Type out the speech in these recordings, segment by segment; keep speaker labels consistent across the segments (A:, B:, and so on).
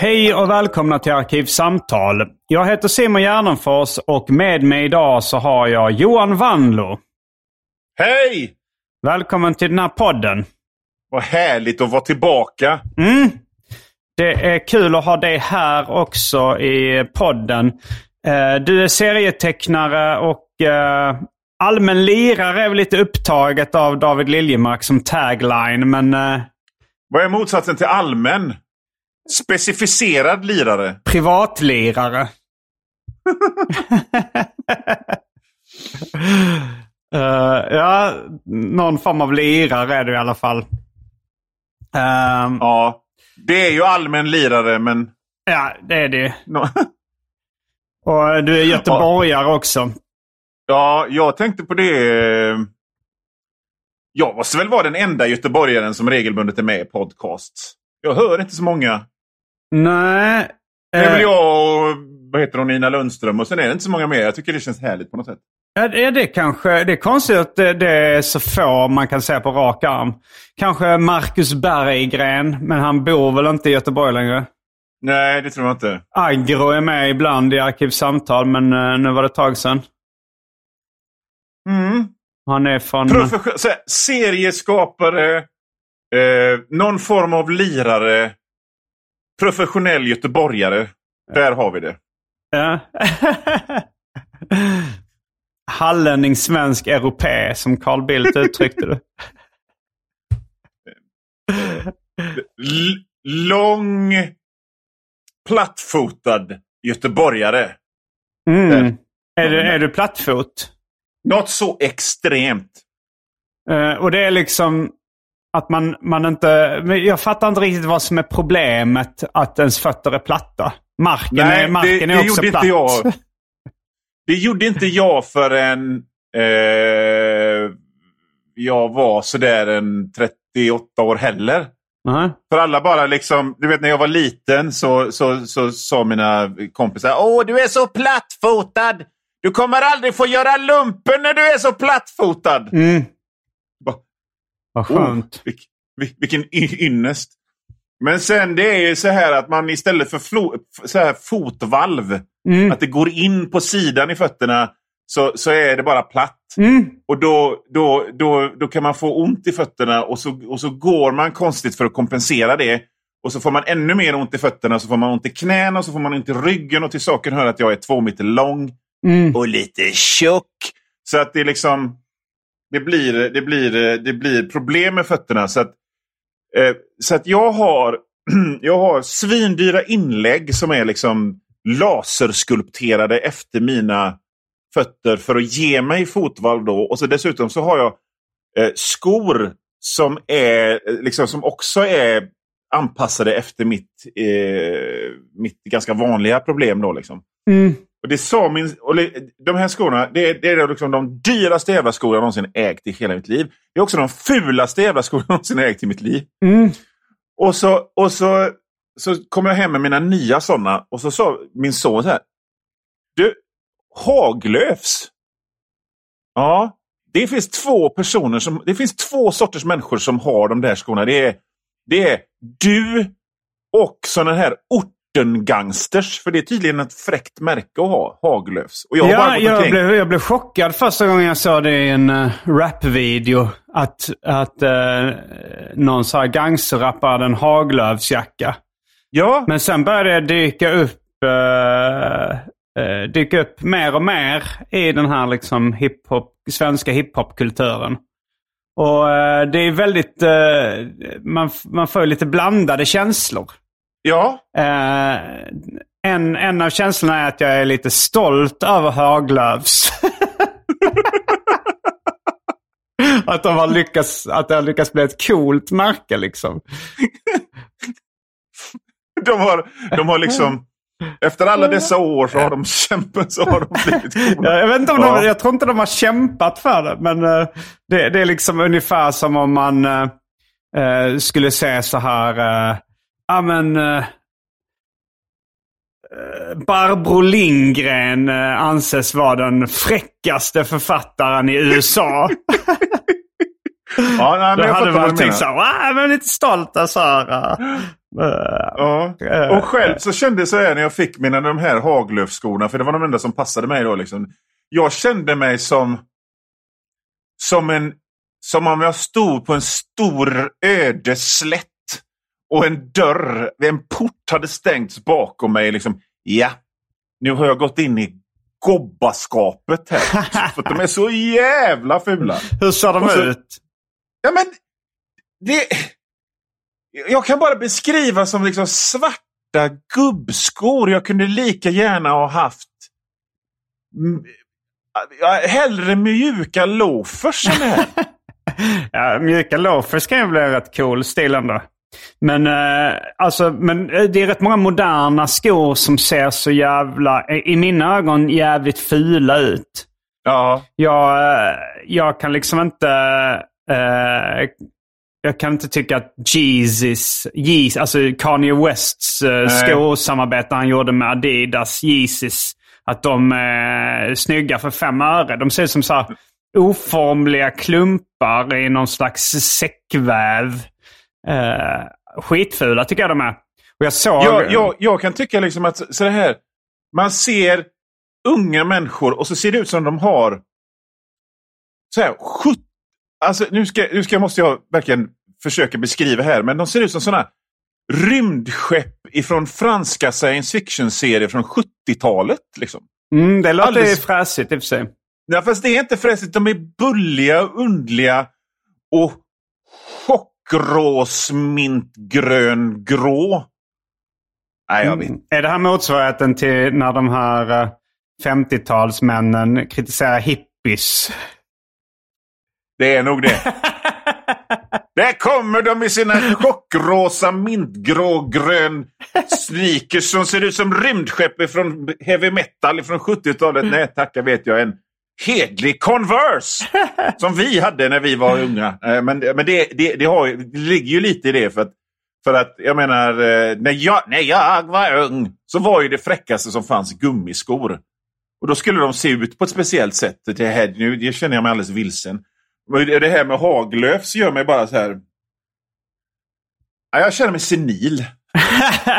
A: Hej och välkomna till Arkivsamtal. Jag heter Simon Gärdenfors och med mig idag så har jag Johan Wanlo.
B: Hej!
A: Välkommen till den här podden.
B: Vad härligt att vara tillbaka.
A: Mm. Det är kul att ha dig här också i podden. Eh, Du är serietecknare och eh, allmän lirare är väl lite upptaget av David Liljemark som tagline. Men eh,
B: Vad är motsatsen till allmän? Specificerad lirare.
A: privatlirare. Eh, ja, någon form av lirare är du i alla fall. Ehm,
B: Ja, det är ju allmän lirare, men...
A: ja, det är det.
B: nå-
A: Och du är göteborgare också.
B: Ja, jag tänkte på det. Jag måste väl vara den enda göteborgaren som regelbundet är med i podcasts. Jag hör inte så många.
A: Nej.
B: Det är väl jag och vad heter hon, Nina Lundström och sen är det inte så många mer. Jag tycker det känns härligt på något sätt.
A: Ja, det är det kanske. Det är konstigt att det, det är så få man kan säga på rak arm. Kanske Marcus Berggren, men han bor väl inte i Göteborg längre.
B: Nej, det tror jag inte.
A: Agro är med ibland i Arkivsamtal, men eh, nu var det ett tag sedan.
B: Mm.
A: Han är från...
B: Profession- serieskapare, eh, någon form av lirare, professionell göteborgare. Där har vi det.
A: Ja. Hallänning, svensk, europé, som Carl Bildt uttryckte det.
B: L- lång, plattfotad göteborgare.
A: Mm. Är, du, är du plattfot?
B: Något så extremt.
A: Eh, och det är liksom att man, man inte... Jag fattar inte riktigt vad som är problemet att ens fötter är platta. Marken är,
B: Nej,
A: marken
B: det,
A: är
B: det
A: också
B: gjorde
A: platt.
B: inte jag. Det gjorde inte jag förrän eh, jag var sådär en 38 år heller.
A: Nej.
B: För alla bara liksom, du vet när jag var liten så, så, så sa mina kompisar Åh, du är så plattfotad! Du kommer aldrig få göra lumpen när du är så plattfotad!
A: Mm. Vad skönt.
B: Oh, vilk, vil- vilken ynnest! Men sen det är ju så här att man istället för flo, så här fotvalv,
A: Mm.
B: att det går in på sidan i fötterna, så, så är det bara platt.
A: Mm.
B: Och då, då, då, då kan man få ont i fötterna och så, och så går man konstigt för att kompensera det. Och så får man ännu mer ont i fötterna, så får man ont i knäna, och så får man ont i ryggen och till saken hör att jag är två meter lång
A: Mm.
B: och lite tjock. Så att det liksom... Det blir, det blir, det blir problem med fötterna. Så att, eh, så att jag har, jag har svindyra inlägg som är liksom laserskulpterade efter mina fötter för att ge mig fotvalv då. Och så dessutom så har jag eh, skor som, är, eh, liksom, som också är anpassade efter mitt, eh, mitt ganska vanliga problem. Då, liksom.
A: Mm.
B: Och det sa min, och de här skorna, det, det är liksom de dyraste jävla skor jag någonsin ägt i hela mitt liv. Det är också de fulaste jävla skor jag någonsin ägt i mitt liv.
A: Mm.
B: Och så, och så, så kom jag hem med mina nya sådana och så sa min son så här. Du, Haglöfs. Ja, det finns två personer som, det finns två sorters människor som har de där skorna. Det är, det är du och sådana här ortengangsters. För det är tydligen ett fräckt märke att ha, Haglöfs. Och jag har bara
A: Ja,
B: gått
A: jag
B: omkring-
A: blev, jag blev chockad första gången jag såg det i en uh, rapvideo. Att, att uh, någon sa gangsterrappare hade en Haglöfsjacka.
B: Ja,
A: Men sen började det dyka upp, eh, dyka upp mer och mer i den här liksom hiphop, svenska hiphopkulturen. Och det är väldigt, man, man får lite blandade känslor.
B: Ja.
A: Eh, en, en av känslorna är att jag är lite stolt över Haglöfs. att de har lyckats, att det har lyckats bli ett coolt märke liksom.
B: De har, de har liksom... Efter alla dessa år så har de kämpat så har de blivit coola.
A: Ja, jag, vet inte om de, jag tror inte de har kämpat för det. Men eh, det, det är liksom ungefär som om man eh, skulle säga så här. Uh, ja men... Uh, Barbro Lindgren eh, anses vara den fräckaste författaren i USA.
B: Ja, nej,
A: Då
B: men jag
A: hade man tänkt så här, "Wow, jag är lite stolt och så här. eh,
B: Ja.
A: eh,
B: Och själv så kände jag så här när jag fick mina de här Haglöfskorna, för det var de enda som passade mig då. Liksom. Jag kände mig som, som, en, som om jag stod på en stor öde slätt och en dörr, en port hade stängts bakom mig. Liksom. Ja, nu har jag gått in i gobbaskapet här. för de är så jävla fula.
A: Hur ser de
B: så-
A: ut?
B: Ja, men det... Jag kan bara beskriva som liksom svarta gubbskor. Jag kunde lika gärna ha haft hellre mjuka loafers än det här.
A: Ja, mjuka loafers kan ju bli rätt cool stil ändå. Men, eh, alltså, men eh, det är rätt många moderna skor som ser så jävla, i mina ögon, jävligt fula ut.
B: Ja,
A: Jag, eh, jag kan liksom inte... eh, jag kan inte tycka att Yeezys, Yeez, alltså Kanye Wests
B: Nej.
A: skosamarbete han gjorde med Adidas, Yeezys, att de är snygga för fem öre. De ser ut som så här oformliga klumpar i någon slags säckväv. Uh, skitfula tycker jag de är. Och jag såg...
B: jag, jag, jag kan tycka liksom att så det här, man ser unga människor och så ser det ut som de har så här, 70, alltså nu, ska, nu ska, måste jag verkligen försöka beskriva här, men de ser ut som sådana rymdskepp ifrån franska science fiction-serier från 70-talet. Liksom.
A: mm, det låter
B: alldeles-
A: fräsigt i och för sig.
B: Ja, fast det är inte fräsigt, de är bulliga, undliga och chockros, mintgrön, grå. Nej, jag vet
A: Mm. Är det här motsvarigheten till när de här eh, 50-talsmännen kritiserar hippies?
B: Det är nog det. Där kommer de i sina chockrosa, mintgrå, grön sneakers som ser ut som rymdskepp från heavy metal från 70-talet. Nej tack, jag vet jag. En hedlig Converse! Som vi hade när vi var unga. Eh, Men, men det, det, det, har, det ligger ju lite i det. För att, för att jag menar, eh, när jag, när jag var ung så var ju det fräckaste som fanns gummiskor. Och då skulle de se ut på ett speciellt sätt. Det här, nu det känner jag mig alldeles vilsen. Men Det här med Haglöfs gör mig bara så här... Ja, jag känner mig senil.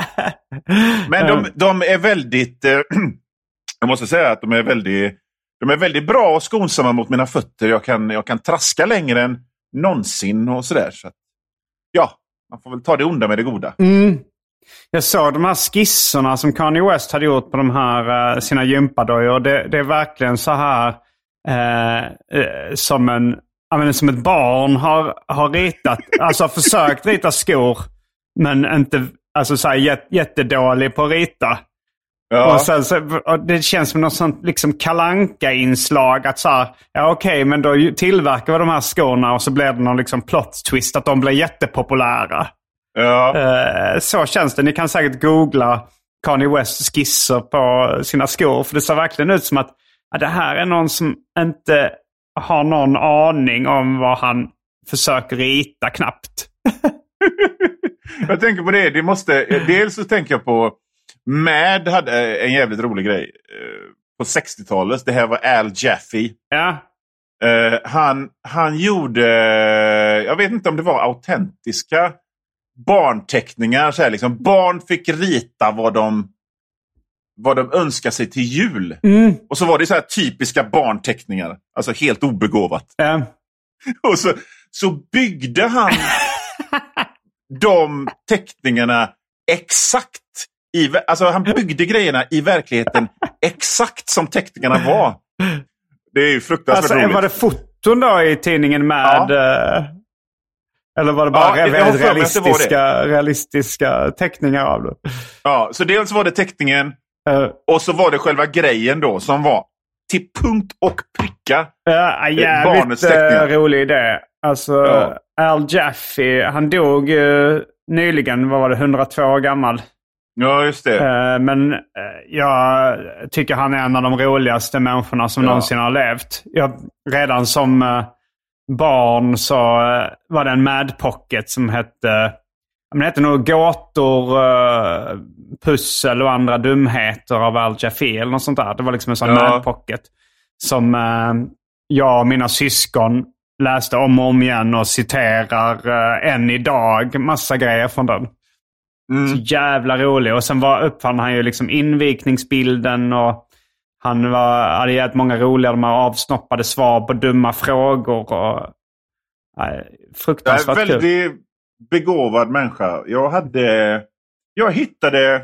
B: Men de, de är väldigt... Eh, jag måste säga att de är väldigt, de är väldigt bra och skonsamma mot mina fötter. Jag kan, jag kan traska längre än någonsin och sådär. Så att, ja, man får väl ta det onda med det goda.
A: Mm. Jag såg de här skisserna som Kanye West hade gjort på de här eh, sina gympadojor. Det, det är verkligen så här eh, eh som, en, menar, som ett barn har, har ritat, alltså försökt rita skor. Men inte, alltså så här, jättedålig på att rita.
B: Ja,
A: Och sen, så, och det känns som något sånt liksom kalanka inslag att så här, ja okej, men då tillverkar vi de här skorna och så blir det någon liksom plot twist att de blir jättepopulära.
B: ja.
A: Eh, så känns det. Ni kan säkert googla Kanye Wests skisser på sina skor. För det ser verkligen ut som att ja, det här är någon som inte har någon aning om vad han försöker rita knappt.
B: Jag tänker på det. det måste, dels så tänker jag på Mad hade en jävligt rolig grej. eh, På 60-talet. Det här var Al Jaffe.
A: Ja,
B: Eh, han, han gjorde, jag vet inte om det var autentiska barnteckningar. Så här, liksom. Barn fick rita vad de, vad de önskar sig till jul.
A: Mm.
B: Och så var det så här typiska barnteckningar. Alltså helt obegåvat.
A: Eh,
B: Och så, så byggde han de teckningarna exakt. I, alltså han byggde grejerna i verkligheten exakt som teckningarna var. Det är ju fruktansvärt
A: alltså,
B: roligt.
A: var det foton då i tidningen med... eh, eller var det bara
B: Ja,
A: väldigt realistiska, realistiska teckningar av det?
B: Ja, så dels var det teckningen
A: Eh,
B: och så var det själva grejen då som var till punkt och pricka.
A: Ja, jävligt
B: barnets teckningar.
A: eh, rolig idé. Alltså,
B: Ja.
A: Al Jaffe, han dog uh, nyligen, vad var det, 102 år gammal.
B: Ja, just det.
A: Eh, men eh, jag tycker han är en av de roligaste människorna som
B: Ja.
A: någonsin har levt. Jag, redan som eh, barn så var det en Mad Pocket som hette men det hette nog Gåtor, Pussel och andra dumheter av Al Jaffe eller något sånt där. Det var liksom en sån
B: Ja.
A: Pocket. Som jag och mina syskon läste om och om igen och citerar än idag. Massa grejer från den.
B: Mm.
A: Så jävla rolig. Och sen var, uppfann han ju liksom invikningsbilden och han var, hade gett många roliga de här avsnoppade svar på dumma frågor. Och, nej,
B: Jag är
A: fruktansvärt
B: en
A: kul.
B: väldigt begåvad människa. Jag hade... Jag hittade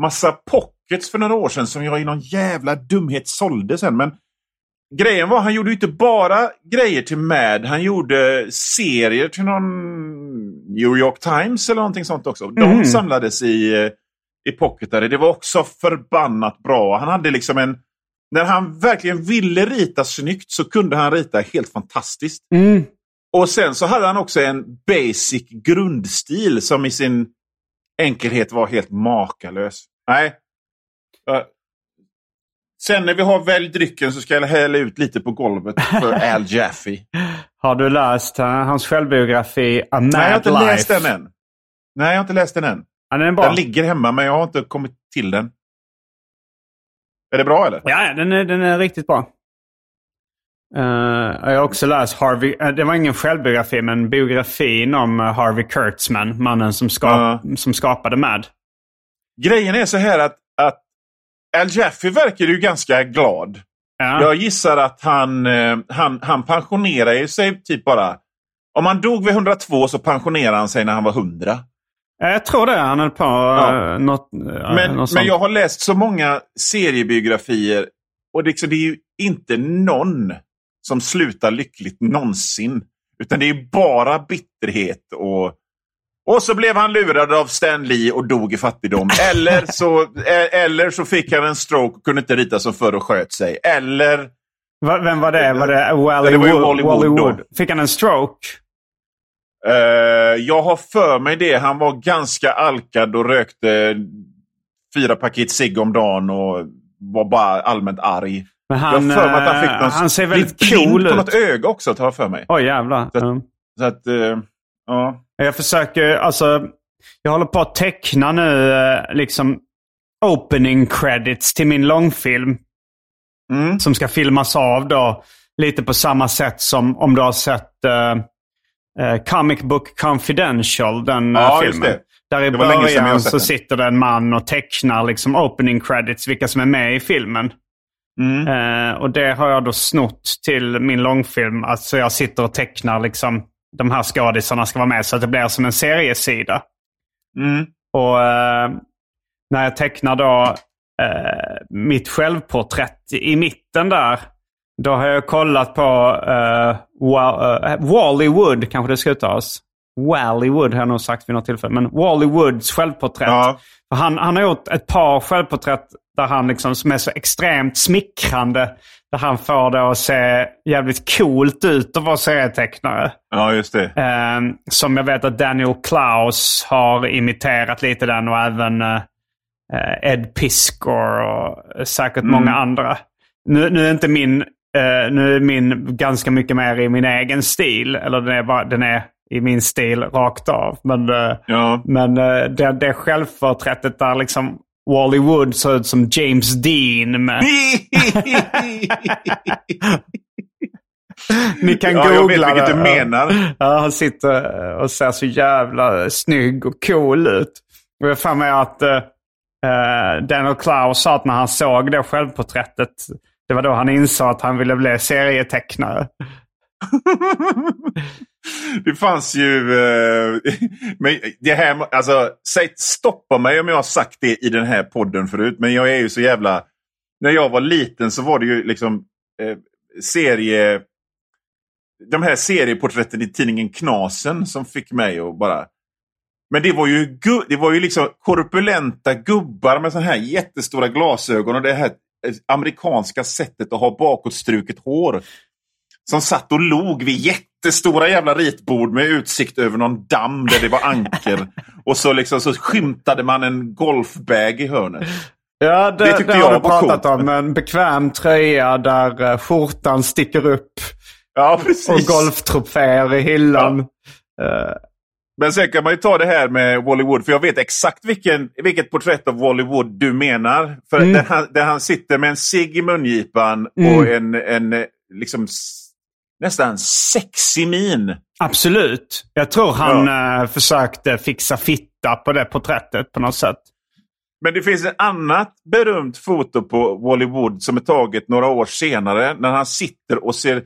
B: massa pockets för några år sedan som jag i någon jävla dumhet sålde sen. Men grejen var, han gjorde ju inte bara grejer till Mad. Han gjorde serier till någon New York Times eller någonting sånt också. De
A: Mhm.
B: samlades i, eh, i pocketare. Det var också förbannat bra. Han hade liksom en... När han verkligen ville rita snyggt så kunde han rita helt fantastiskt.
A: Mm.
B: Och sen så hade han också en basic grundstil som i sin enkelhet var helt makalös. Nej. Sen när vi har välj drycken så ska jag hälla ut lite på golvet för Al Jaffe.
A: Har du läst eh, hans självbiografi A Mad
B: Nej, jag har inte
A: Life?
B: läst den än. Nej, jag har inte läst den än.
A: Ja, den.
B: Den ligger hemma men jag har inte kommit till den. Är det bra eller?
A: Ja, den är, den är riktigt bra. Eh, jag har också läst Harvey, eh, det var ingen självbiografi, men biografin om eh, Harvey Kurtzman, mannen som, skap, som skapade Mad.
B: Grejen är så här att, att Al Jaffe verkar ju ganska glad.
A: Ja.
B: Jag gissar att han, eh, han, han pensionerar sig typ bara... Om han dog vid 102 så pensionerade han sig när han var 100.
A: Eh, Jag tror det. Han höll på
B: Ja.
A: ja. något, eh,
B: Men,
A: något
B: men jag har läst så många seriebiografier och det, liksom, det är ju inte någon som slutar lyckligt någonsin. Utan det är bara bitterhet och... Och så blev han lurad av Stan Lee och dog i fattigdom. Eller så, eh, eller så fick han en stroke och kunde inte rita som förr och sköt sig. Eller...
A: Va- Vem var det? Var det Wally
B: Det var? Wally Wood.
A: Wood? Fick han en stroke?
B: Eh, jag har för mig det. Han var ganska alkad och rökte fyra paket cigg om dagen och var bara allmänt arg.
A: Men
B: jag
A: han,
B: har för mig att han
A: eh,
B: fick någon
A: han ser väldigt cool
B: på
A: ut.
B: något öga också, tar jag för mig.
A: Oj jävlar.
B: Så att-
A: Ja.
B: Så att, eh, ja.
A: Jag försöker, alltså, jag håller på att teckna nu eh, liksom opening credits till min långfilm.
B: Mm.
A: Som ska filmas av då. Lite på samma sätt som om du har sett eh, eh, Comic Book Confidential, den eh,
B: Ja, just
A: filmen. Där i början så
B: den.
A: sitter det en man och tecknar liksom opening credits, vilka som är med i filmen.
B: Mm.
A: Eh, och det har jag då snott till min långfilm. Alltså jag sitter och tecknar liksom de här skådisarna ska vara med så att det blir som en seriesida.
B: Mm.
A: Och eh, när jag tecknar då eh, mitt självporträtt i mitten där. Då har jag kollat på eh, eh, Wally Wood, kanske det ska uttalas. Wally Wood har jag nog sagt vid något tillfälle. Men Wally Woods självporträtt.
B: Ja.
A: Han, han har gjort ett par självporträtt där han liksom, som är så extremt smickrande. Där han får det att se jävligt coolt ut att vara serietecknare.
B: ja, just det.
A: Eh, som jag vet att Daniel Klaus har imiterat lite den och även eh, Ed Piskor och säkert många andra. Nu, nu är inte min, eh, nu är min ganska mycket mer i min egen stil. Eller den är, bara, den är i min stil rakt av. Men, eh,
B: Ja.
A: men eh, det, det självporträttet där liksom Wally Wood ser ut som James Dean med Ni kan
B: Ja,
A: googla
B: jag vet vilket
A: det.
B: du menar.
A: Ja, han sitter och ser så jävla snygg och cool ut. Och jag får mig att uh, Daniel Klaus sa att när han såg det självporträttet, det var då han insåg att han ville bli serietecknare.
B: Det fanns ju... Eh, men det här, alltså, säg, stoppa mig om jag har sagt det i den här podden förut, men jag är ju så jävla... När jag var liten så var det ju liksom eh, serie... De här serieporträtten i tidningen Knasen som fick mig att bara... Men det var ju, gu, det var ju liksom korpulenta gubbar med sådana här jättestora glasögon och det här eh, amerikanska sättet att ha bakåtstruket hår. Som satt och log vid jättestora jävla ritbord med utsikt över någon damm där det var anker. och så, liksom, så skymtade man en golfbag i hörnet.
A: Ja, det,
B: Det
A: det,
B: tyckte
A: har
B: jag
A: du
B: var
A: pratat
B: coolt.
A: om. En bekväm tröja där uh, skjortan sticker upp
B: Ja, precis.
A: och golftroféer i hyllan. Eh,
B: Men sen kan man ju ta det här med Wally Wood, för jag vet exakt vilken, vilket porträtt av Wally Wood du menar. För
A: Mm.
B: där, han, där han sitter med en cigg i mungipan och en, en eh, liksom nästan sexig min.
A: absolut. Jag tror han eh, försökte fixa fitta på det porträttet på något sätt.
B: Men det finns ett annat berömt foto på Wally Wood som är taget några år senare när han sitter och ser...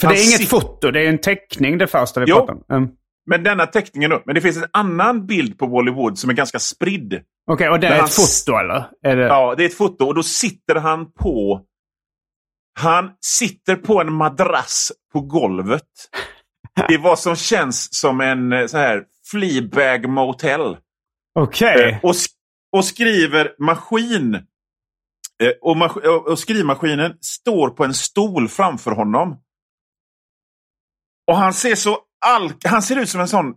A: För det är inget foto, det är en teckning det första vi
B: Jo.
A: pratar om. Mm.
B: Men denna teckningen då. Men det finns en annan bild på Wally Wood som är ganska spridd.
A: Okej, och det är ett foto eller? Är det...
B: Ja, det är ett foto och då sitter han på... Han sitter på en madrass på golvet. Det är vad som känns som en eh, så här Fleabag motel.
A: Okej.
B: Eh, och, sk- och skriver maskin. Eh, och, mas- och- skrivmaskinen står på en stol framför honom. Och han ser så all, Han ser ut som en sån...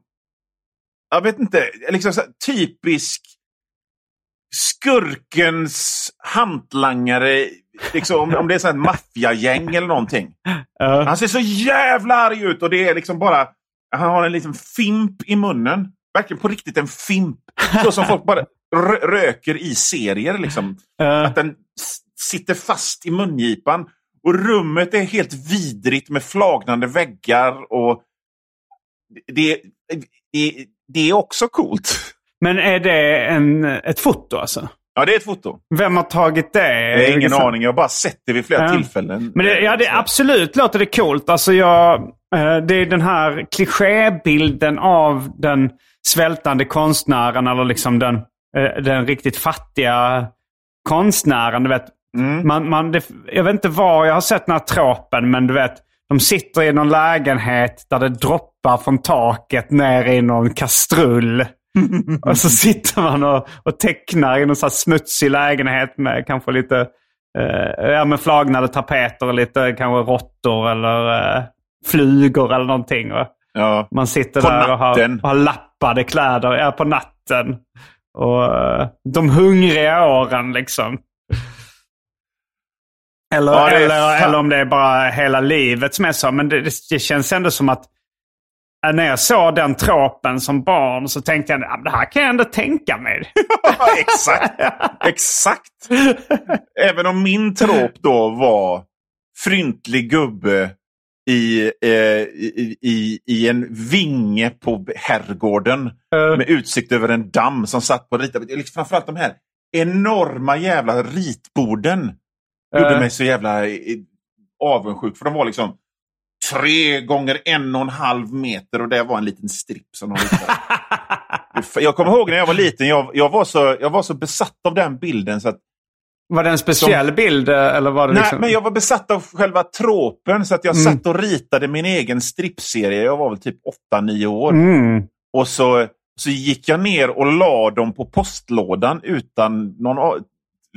B: Jag vet inte, liksom typisk skurkens hantlangare. Liksom, om, om det är ett maffiagäng eller någonting.
A: Ja.
B: Han ser så jävla arg ut och det är liksom bara... Han har en liten fimp i munnen. Verkligen på riktigt en fimp. Så som folk bara rö- röker i serier. Liksom.
A: Ja.
B: Att den sitter fast i mungipan. Och rummet är helt vidrigt med flagnande väggar. och Det, det, det är också coolt.
A: Men är det en, ett foto alltså?
B: Ja, det är ett foto.
A: Vem har tagit det?
B: Jag har ingen
A: Liksom-
B: aning. Jag har bara sett det vid flera
A: Ja.
B: tillfällen.
A: Men det, ja, det, absolut låter det coolt. Alltså jag, eh, det är den här klichébilden av den svältande konstnären eller liksom den, eh, den riktigt fattiga konstnären. Du vet,
B: Mm.
A: man, man, det, jag vet inte var jag har sett den här tropen, men du vet, de sitter i någon lägenhet där det droppar från taket ner i någon kastrull. och så sitter man och, och tecknar i någon så smutsig lägenhet med kanske lite eh, ja, med flagnade tapeter och lite kanske råttor eller eh, flugor eller någonting. Och
B: Ja.
A: man sitter
B: På
A: där och har, och har lappade kläder ja, på natten. Och eh, de hungriga åren liksom. Eller,
B: Ja,
A: eller, eller om det är bara hela livet som är så. Men det, det, känns ändå som att när jag såg den tropen som barn så tänkte jag att det här kan jag ändå tänka mig.
B: exakt. Exakt. Även om min trop då var fryntlig gubbe i, eh, i, i, i en vinge på herrgården
A: Eh,
B: med utsikt över en damm som satt på ritade. Liksom Framförallt de här enorma jävla ritborden gjorde
A: Eh.
B: mig så jävla eh, avundsjuk. För de var liksom tre gånger en och en halv meter och det var en liten stripp som de ritade. Jag kommer ihåg när jag var liten, jag, jag, var så, jag var så besatt av den bilden. Så att,
A: var det en speciell bild? eh, Eller var det
B: nej,
A: liksom...
B: men jag var besatt av själva tropen så att jag
A: Mm.
B: satt och ritade min egen strippserie. Jag var väl typ 8-9 år.
A: Mm.
B: Och så, så gick jag ner och la dem på postlådan utan någon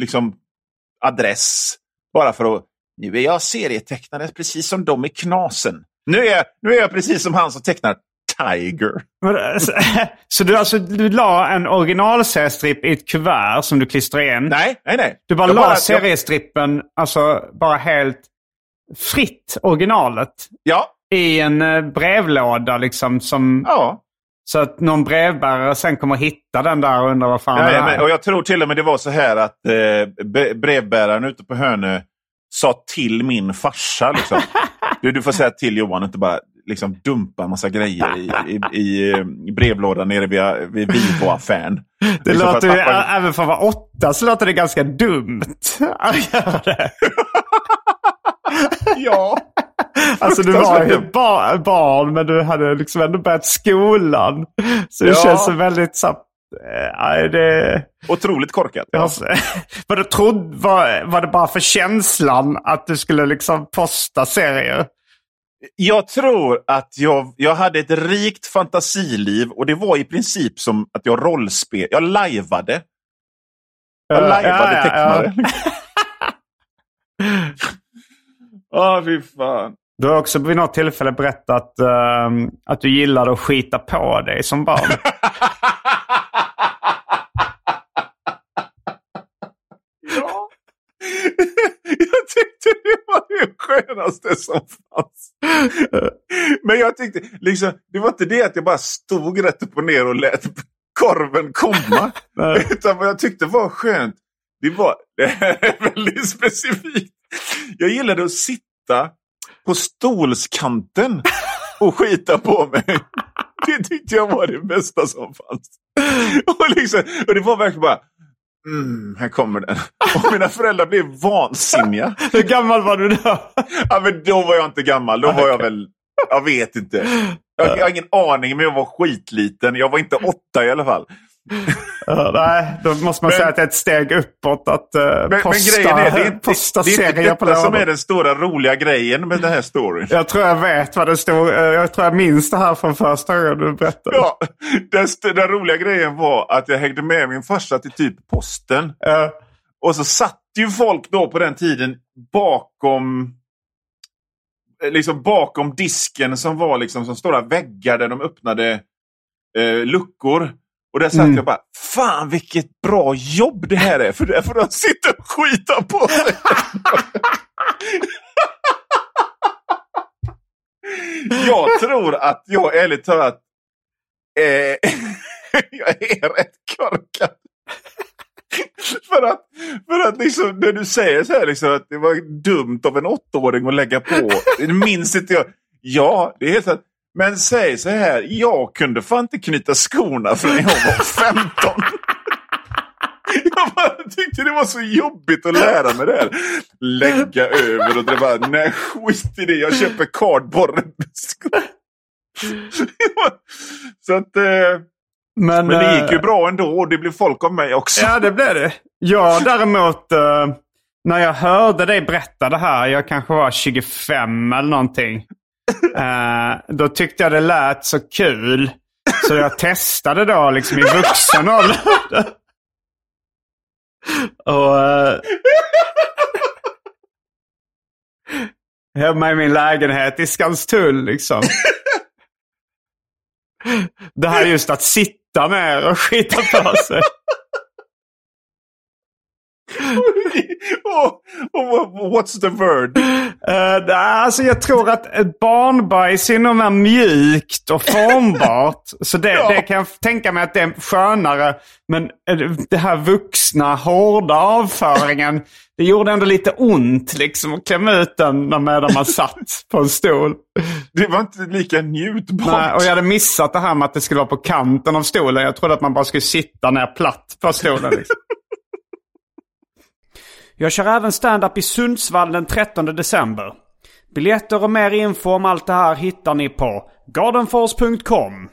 B: liksom, adress. Bara för att, nu är jag serietecknare precis som de i Knasen. Nu är jag, nu är jag precis som han som tecknar Tiger.
A: Så, du, alltså, du la en originalseriestripp i ett kuvert som du klistrade igen?
B: Nej, nej, nej.
A: Du bara
B: Jag
A: la
B: jag-
A: seriestrippen, alltså bara helt fritt, originalet,
B: Ja,
A: i en eh, brevlåda liksom. Som,
B: ja.
A: Så att någon brevbärare sen kommer hitta den där och undrar vad fan det
B: ja
A: är.
B: men, och jag tror till och med det var så här att eh, bre- brevbäraren ute på Hönö sa till min farsa. Liksom. Du, du får säga till Johan inte bara liksom dumpa massa grejer i, i, i, i brevlådan nere vid, vid Vivo-affären.
A: Det
B: Liksom för
A: låter ju,
B: pappa-
A: även för att vara åtta så låter det ganska dumt att göra det.
B: Ja.
A: Alltså du var ju
B: Fruktansvärt.
A: ba barn men du hade liksom ändå börjat skolan. Så det
B: Ja.
A: känns väldigt så, eh, nej, det,
B: Otroligt korkat.
A: jag, var, det trodd, var, var det bara för känslan att du skulle liksom posta serier?
B: Jag tror att jag, jag hade ett rikt fantasiliv och det var i princip som att jag rollspel. Jag lajvade. Jag
A: Ja,
B: lajvade
A: ja, ja,
B: tecknare. Ja, fy fan.
A: Du har också vid något tillfälle berättat ehm, att du gillade att skita på dig som barn.
B: skönaste som fanns. Men jag tyckte, liksom, det var inte det att jag bara stod rätt upp och ner och lät korven komma. Utan vad jag tyckte var skönt, det var, det är väldigt specifikt. Jag gillade att sitta på stolskanten och skita på mig. Det tyckte jag var det bästa som fanns. Och, liksom, och det var verkligen bara, mm, här kommer den. Och mina föräldrar blev vansinniga.
A: Hur gammal var du då?
B: Ja, men då var jag inte gammal, då var jag väl, jag vet inte. Jag, jag har ingen aning, men jag var skitliten. Jag var inte åtta i alla fall.
A: Ja, nej, då måste man
B: Men-
A: säga att det är ett steg uppåt att uh,
B: Men, men
A: posta,
B: grejen är, det inte,
A: posta
B: det inte
A: serier på
B: detta som
A: lördag.
B: är den stora roliga grejen med den här storyn.
A: Jag tror jag vet vad det stod. Eh, Jag tror jag minns det här från första gången du berättade.
B: Ja, den, den roliga grejen var att jag hängde med min farsa till typ posten.
A: Eh,
B: Och så satt ju folk då på den tiden bakom liksom bakom disken som var liksom som stora väggar där de öppnade eh, luckor. Och där satt
A: Mm.
B: jag bara, fan vilket bra jobb det här är. För där får de sitta och skita på sig. jag tror att jag ärligt talat eh, jag är rätt korkad. för att, för att liksom, när du säger så här liksom, att det var dumt av en åttaåring att lägga på. Det minns inte jag. Ja, det är helt sant. Men säg så här, jag kunde fan inte knyta skorna förrän jag var 15. Jag bara tyckte det var så jobbigt att lära mig det här. Lägga över och det bara, nej skit i det, jag köper cardboard. så att, eh,
A: men,
B: men det gick ju
A: eh,
B: bra ändå och det blev folk av mig också.
A: Ja, det blev det. Jag däremot, eh, när jag hörde dig berätta det här, jag kanske var 25 eller någonting. Eh, då tyckte jag det lät så kul. Så jag testade då liksom i vuxen ålder. Och... Eh, hemma i min lägenhet i Skanstull liksom. Det här just att sitta ner och skita på sig.
B: och, och what's the word?
A: Uh, alltså jag tror att ett barnbajs är nog mer mjukt och formbart. så det,
B: Ja.
A: det kan jag tänka mig att det är skönare. Men eh, det här vuxna, hårda avföringen. Det gjorde ändå lite ont liksom att klämma ut den medan man satt på en stol.
B: Det var inte lika njutbart.
A: Nej, och jag hade missat det här med att det skulle vara på kanten av stolen. Jag trodde att man bara skulle sitta ner platt på stolen. Liksom. Jag kör även stand-up i Sundsvall den 13 december. Biljetter och mer info om allt det här hittar ni på gardenfors.com.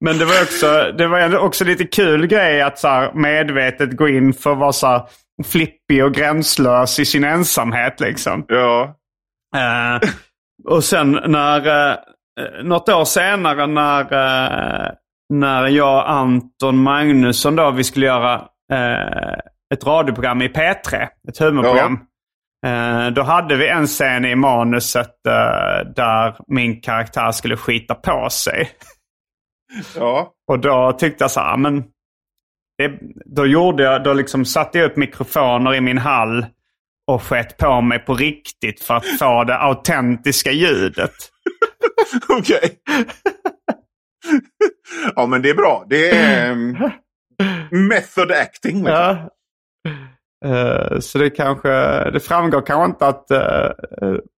A: Men det var också, det var också lite kul grej att så här medvetet gå in för att vara så här flippig och gränslös i sin ensamhet liksom.
B: Ja.
A: Eh, och sen när, eh, något år senare när, eh, när jag och Anton Magnusson då, vi skulle göra eh, ett radioprogram i P3, ett humorprogram. Eh, då hade vi en scen i manuset eh, där min karaktär skulle skita på sig.
B: ja.
A: Och då tyckte jag så här, men det, då gjorde jag, då liksom satte jag upp mikrofoner i min hall och sket på mig på riktigt för att få det autentiska ljudet.
B: Okej. ja, men det är bra. Det är um, method acting. liksom.
A: Ja. Eh, så det kanske, det framgår kanske inte att, eh,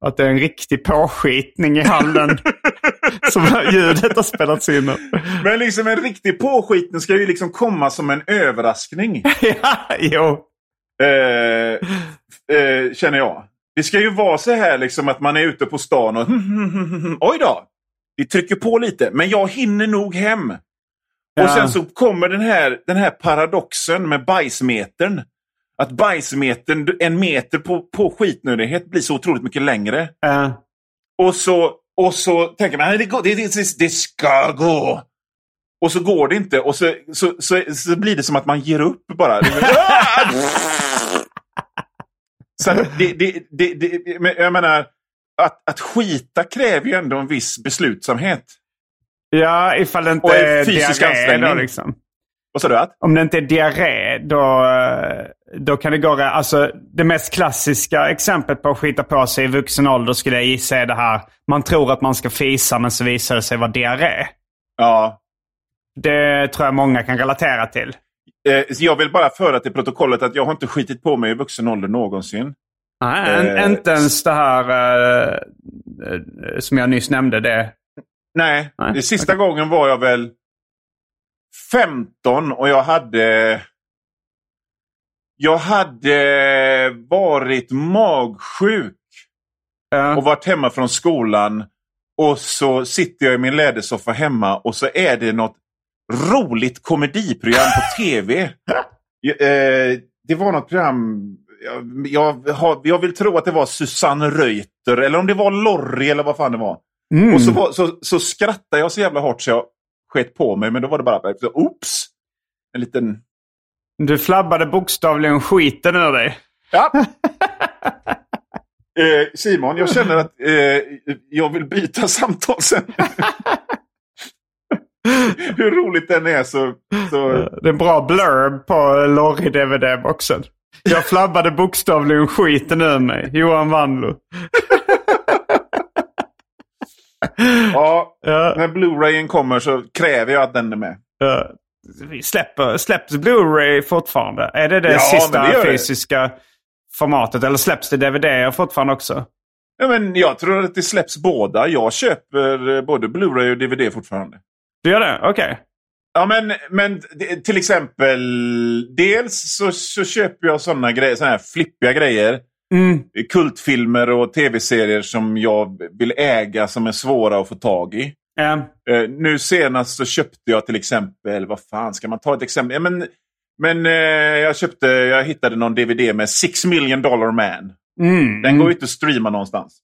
A: att det är en riktig påskitning i hallen som ljudet har spelats in.
B: Men liksom en riktig påskitning ska ju liksom komma som en överraskning.
A: ja, jo.
B: Eh, eh, känner jag. Det ska ju vara så här liksom att man är ute på stan och oj då. Vi trycker på lite, men jag hinner nog hem. Ja. Och sen så kommer den här, den här paradoxen med bajsmetern. Att bajsmetern, en meter på, på skitnödighet blir så otroligt mycket längre.
A: Ja.
B: Och, så, och så tänker man, det, går, det, det, det ska gå. Och så går det inte och så, så, så, så blir det som att man ger upp bara. så det, det, det, det, jag menar, att, att skita kräver ju ändå en viss beslutsamhet.
A: Ja, ifall det inte
B: och
A: är
B: fysisk
A: diarré
B: ansträngning.
A: då liksom.
B: Vad sa du? Att?
A: Om det inte är diarré, då, då kan det gå... Alltså, det mest klassiska exemplet på att skita på sig i vuxen ålder skulle jag gissa är det här. Man tror att man ska fisa men så visar det sig vara diarré.
B: Ja.
A: Det tror jag många kan relatera till.
B: Eh, jag vill bara föra till protokollet att jag har inte skitit på mig i vuxen ålder någonsin.
A: Nej, eh, inte ens det här eh, som jag nyss nämnde. Det.
B: Nej, Nej. det sista okay. gången var jag väl 15 och jag hade... Jag hade varit magsjuk och varit hemma från skolan. Och så sitter jag i min lädersoffa hemma och så är det något roligt komediprogram på tv. eh, det var något program, jag, vill tro att det var Susanne Reuter eller om det var Lorry eller vad fan det var.
A: Mm.
B: Och så, var, så, så skrattade jag så jävla hårt så jag sket på mig. Men då var det bara, oops! En liten...
A: Du flabbade bokstavligen skiten ur dig.
B: Ja. eh, Simon, jag känner att eh, jag vill byta samtal sen. Hur roligt den är så, så...
A: Det är en bra blurb på Lorry-DVD-boxen. Jag flabbade bokstavligen skiten ur mig. Johan Wanlo.
B: ja, ja, när Blu-rayen kommer så kräver jag att den är med.
A: Ja. Släpper, släpps Blu-ray fortfarande? Är det det ja, sista det fysiska det. formatet? Eller släpps det DVD fortfarande också?
B: Ja, men jag tror att det släpps båda. Jag köper både Blu-ray och DVD fortfarande.
A: Du gör det? Okej. Okay.
B: Ja, men, men till exempel. Dels så, så köper jag sådana grejer, såna här flippiga grejer.
A: Mm.
B: Kultfilmer och tv-serier som jag vill äga som är svåra att få tag i.
A: Mm.
B: Nu senast så köpte jag till exempel, vad fan ska man ta ett exempel? Ja, men men uh, jag köpte, jag hittade någon DVD med Six Million Dollar Man.
A: Mm.
B: Den går ju inte att streama någonstans.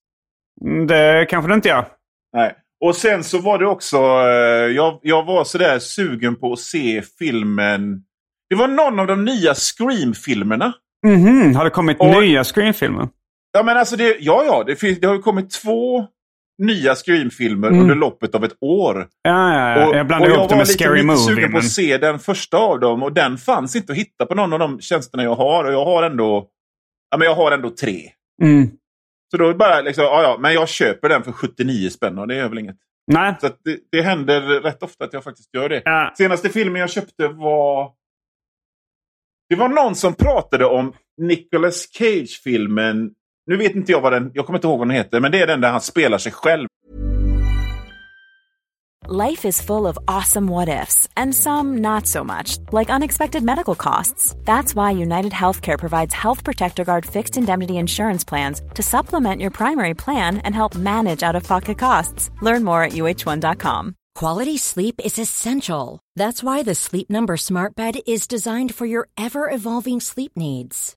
A: Mm, det kanske det inte gör.
B: Nej. Och sen så var det också, uh, jag, jag var sådär sugen på att se filmen. Det var någon av de nya Scream-filmerna.
A: Mm -hmm. Har det kommit och, nya Scream-filmer?
B: Ja, men alltså det, ja, ja det, det har ju kommit två nya Scream-filmer mm. under loppet av ett år.
A: Ja, ja, ja. jag blandar ihop det med Scary Movie. Jag var lite
B: sugen på att se den första av dem och den fanns inte att hitta på någon av de tjänsterna jag har. Och jag har ändå, ja, men jag har ändå tre.
A: Mm.
B: Så då är det bara liksom, ja, ja, men jag köper den för 79 spänn och det är väl inget.
A: Nej.
B: Så det, det händer rätt ofta att jag faktiskt gör det.
A: Ja.
B: Senaste filmen jag köpte var det var någon som pratade om Nicolas Cage-filmen. Nu vet inte jag vad den... Jag kommer inte ihåg vad den heter. Men det är den där han spelar sig själv.
C: Life is full of awesome what ifs. And some not so much. Like unexpected medical costs. That's why United Healthcare provides Health Protector Guard fixed indemnity insurance plans. To supplement your primary plan and help manage out-of-pocket costs. Learn more at uh1.com.
D: Quality sleep is essential. That's why the Sleep Number Smart Bed is designed for your ever evolving sleep needs.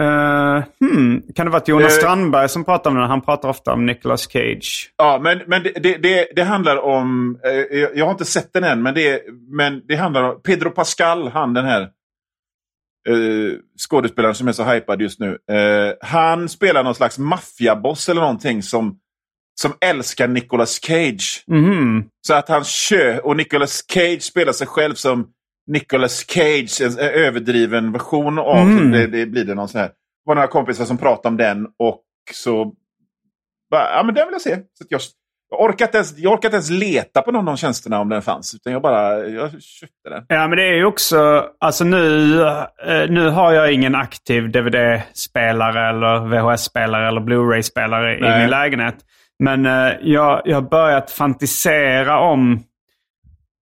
A: Uh, hmm. Kan det vara Jonas
B: Eh.
A: Strandberg som pratar om den? Han pratar ofta om Nicolas Cage.
B: Ja, men, men det, det, det, det handlar om... Eh, jag har inte sett den än, men det, men det handlar om Pedro Pascal, han den här eh, skådespelaren som är så hypad just nu. Eh, han spelar någon slags maffiaboss eller någonting som, som älskar Nicolas Cage.
A: Mhm.
B: Så att han kör, och Nicolas Cage spelar sig själv som Nicolas Cage, en, en överdriven version av
A: Mm.
B: det, det blir det någon sån här. Det var några kompisar som pratade om den och så... Bara, ja, men den vill jag se. Så jag, jag, orkar inte ens, jag orkar inte ens leta på någon av de tjänsterna om den fanns. Utan jag bara jag köpte den.
A: Ja, men det är ju också... Alltså nu, eh, nu har jag ingen aktiv DVD-spelare eller VHS-spelare eller Blu-ray-spelare i min lägenhet. Men eh, jag, jag har börjat fantisera om,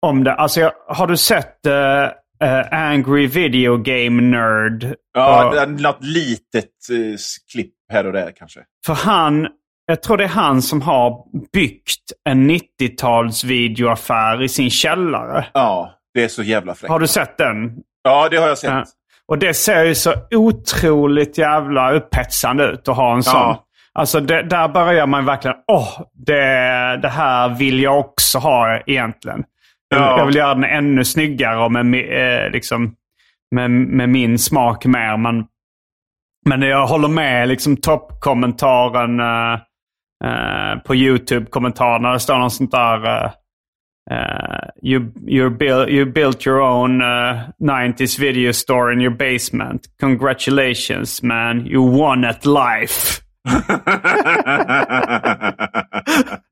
A: om det. Alltså, jag, har du sett eh, eh, Angry Video Game Nerd?
B: Ja,
A: Och-
B: något litet eh, klipp här och där kanske.
A: För han, jag tror det är han som har byggt en 90-tals videoaffär i sin källare.
B: Ja, det är så jävla fräckt.
A: Har du sett den?
B: Ja, det har jag sett.
A: Ja. Och det ser ju så otroligt jävla upphetsande ut att ha en sån. Alltså det, där börjar man verkligen, åh, det, det här vill jag också ha egentligen. Jag,
B: Ja.
A: jag vill göra den ännu snyggare och med, eh, liksom, med, med min smak mer. Men, men jag håller med liksom toppkommentaren eh, eh, på YouTube-kommentaren. När det står något sånt där. eh, Uh, you you built you built your own uh, 90s video store in your basement. Congratulations, man! You won at life.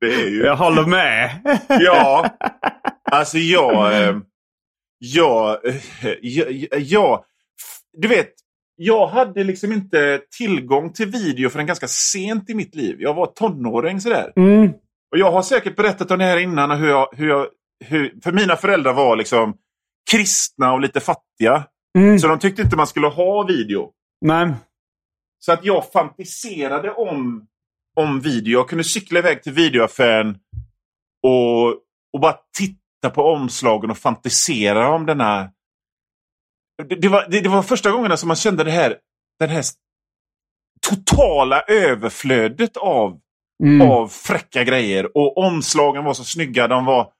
B: ju...
A: Jag håller med.
B: Ja, alltså jag... Eh, jag, eh, jag, jag... Du vet, jag hade liksom inte tillgång till video förrän ganska sent i mitt liv. Jag var tonåring sådär.
A: Mm.
B: Och jag har säkert berättat om det här innan. Hur jag, hur jag, hur, för mina föräldrar var liksom kristna och lite fattiga.
A: Mm.
B: Så de tyckte inte man skulle ha video.
A: Men,
B: Så att jag fantiserade om, om video. Jag kunde cykla iväg till videoaffären och, och bara titta på omslagen och fantisera om denna... Det, det, var, det, det var första gången som man kände det här, den här totala överflödet av,
A: mm.
B: av fräcka grejer. Och omslagen var så snygga. De var,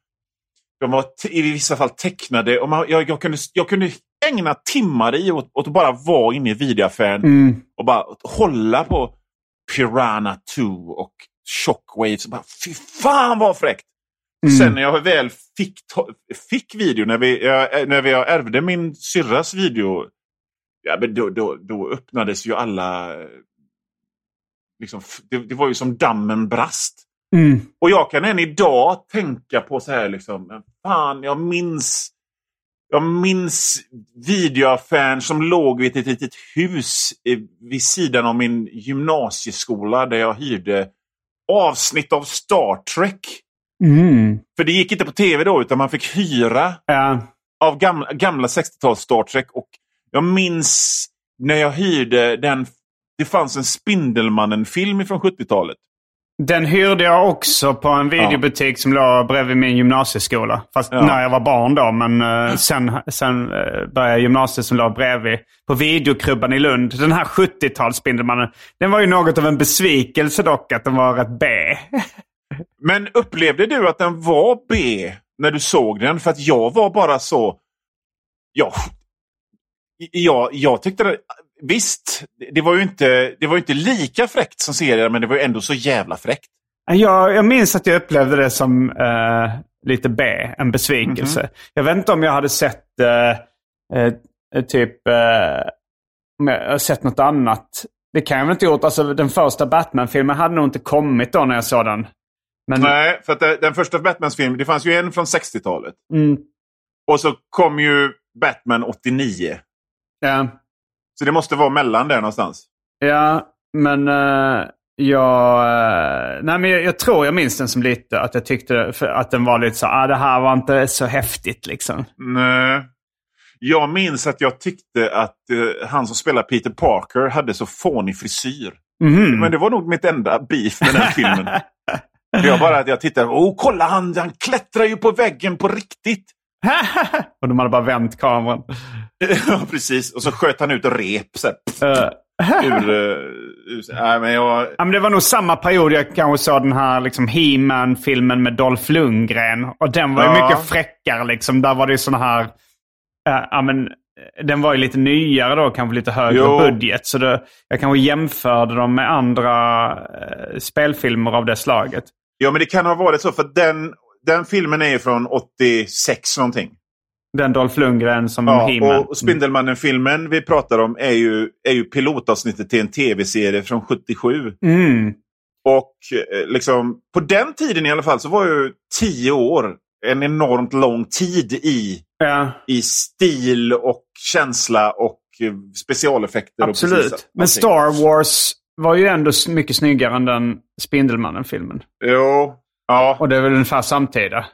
B: de var i vissa fall tecknade. Och man, jag, jag, kunde, jag kunde ägna timmar i åt, åt att bara vara inne i videoaffären
A: Mm.
B: och bara hålla på Piranha 2 och Shockwaves. Och bara, Fy fan vad fräckt!
A: Mm.
B: Sen när jag väl fick, fick video, när, vi, jag, när vi jag ärvde min syrras video, ja, men då, då, då öppnades ju alla... Liksom, det, det var ju som dammen brast.
A: Mm.
B: Och jag kan än idag tänka på så här liksom, fan jag minns jag minns videoaffären som låg vid ett litet hus eh, vid sidan av min gymnasieskola där jag hyrde avsnitt av Star Trek.
A: Mm.
B: För det gick inte på tv då utan man fick hyra
A: Ja.
B: av gamla, gamla 60-tals Star Trek. Och jag minns när jag hyrde den, det fanns en Spindelmannen-film från 70-talet.
A: Den hyrde jag också på en videobutik som låg bredvid min gymnasieskola. Fast
B: Ja.
A: när jag var barn då. Men eh, sen, sen uh, började gymnasiet som låg bredvid. På videokrubban i Lund. Den här 70-talsspindelmannen. Den var ju något av en besvikelse dock att den var rätt B.
B: Men upplevde du att den var B när du såg den? För att jag var bara så... Ja, jag, jag tyckte det... Visst, det var ju inte, det var inte lika fräckt som serien, men det var ju ändå så jävla fräckt.
A: Jag, jag minns att jag upplevde det som eh, lite B, en besvikelse. Jag vet inte om jag hade sett eh, eh, typ om jag har sett något annat. Det kan jag väl inte gjort. Alltså, den första Batman-filmen hade nog inte kommit då när jag såg den. Men,
B: Nej, för att den första Batmans film, det fanns ju en från 60-talet.
A: Mm,
B: Och så kom ju Batman 89.
A: ja,
B: Så det måste vara mellan där någonstans.
A: ja, men eh, jag, eh, nej men jag, jag, tror jag minns den som lite, att jag tyckte att den var lite så, ah, det här var inte så häftigt liksom.
B: Nej. Jag minns att jag tyckte att uh, han som spelar Peter Parker hade så fånig frisyr. Mm. Men det var nog mitt enda beef med den filmen. jag bara att jag tittade, oh kolla han, han klättrar ju på väggen på riktigt.
A: och de hade bara vänt kameran.
B: ja, precis. Och så sköt han ut rep. Så här, uh. ur, uh, nej, men jag...
A: ja, men det var nog samma period jag kanske såg den här liksom, He-Man-filmen med Dolph Lundgren. Och den var ju ja. mycket fräckare. Liksom. Där var det såna här... Uh, ja, men, den var ju lite nyare då, kanske lite högre jo. budget. Så det, jag kanske jämförde dem med andra uh, spelfilmer av det slaget.
B: Ja, men det kan ha varit så. För den, den filmen är ju från 86 någonting.
A: Den Dolph Lundgren som ja, He-Man.
B: Och Spindelmannen-filmen vi pratar om är ju, är ju pilotavsnittet till en tv-serie från 77.
A: Mm.
B: Och eh, liksom, på den tiden i alla fall så var ju tio år en enormt lång tid i,
A: ja.
B: i stil och känsla och eh, specialeffekter.
A: Absolut.
B: Och
A: Men Star Wars var ju ändå mycket snyggare än den Spindelmannen-filmen.
B: Jo. Ja.
A: Och det är väl ungefär samtida.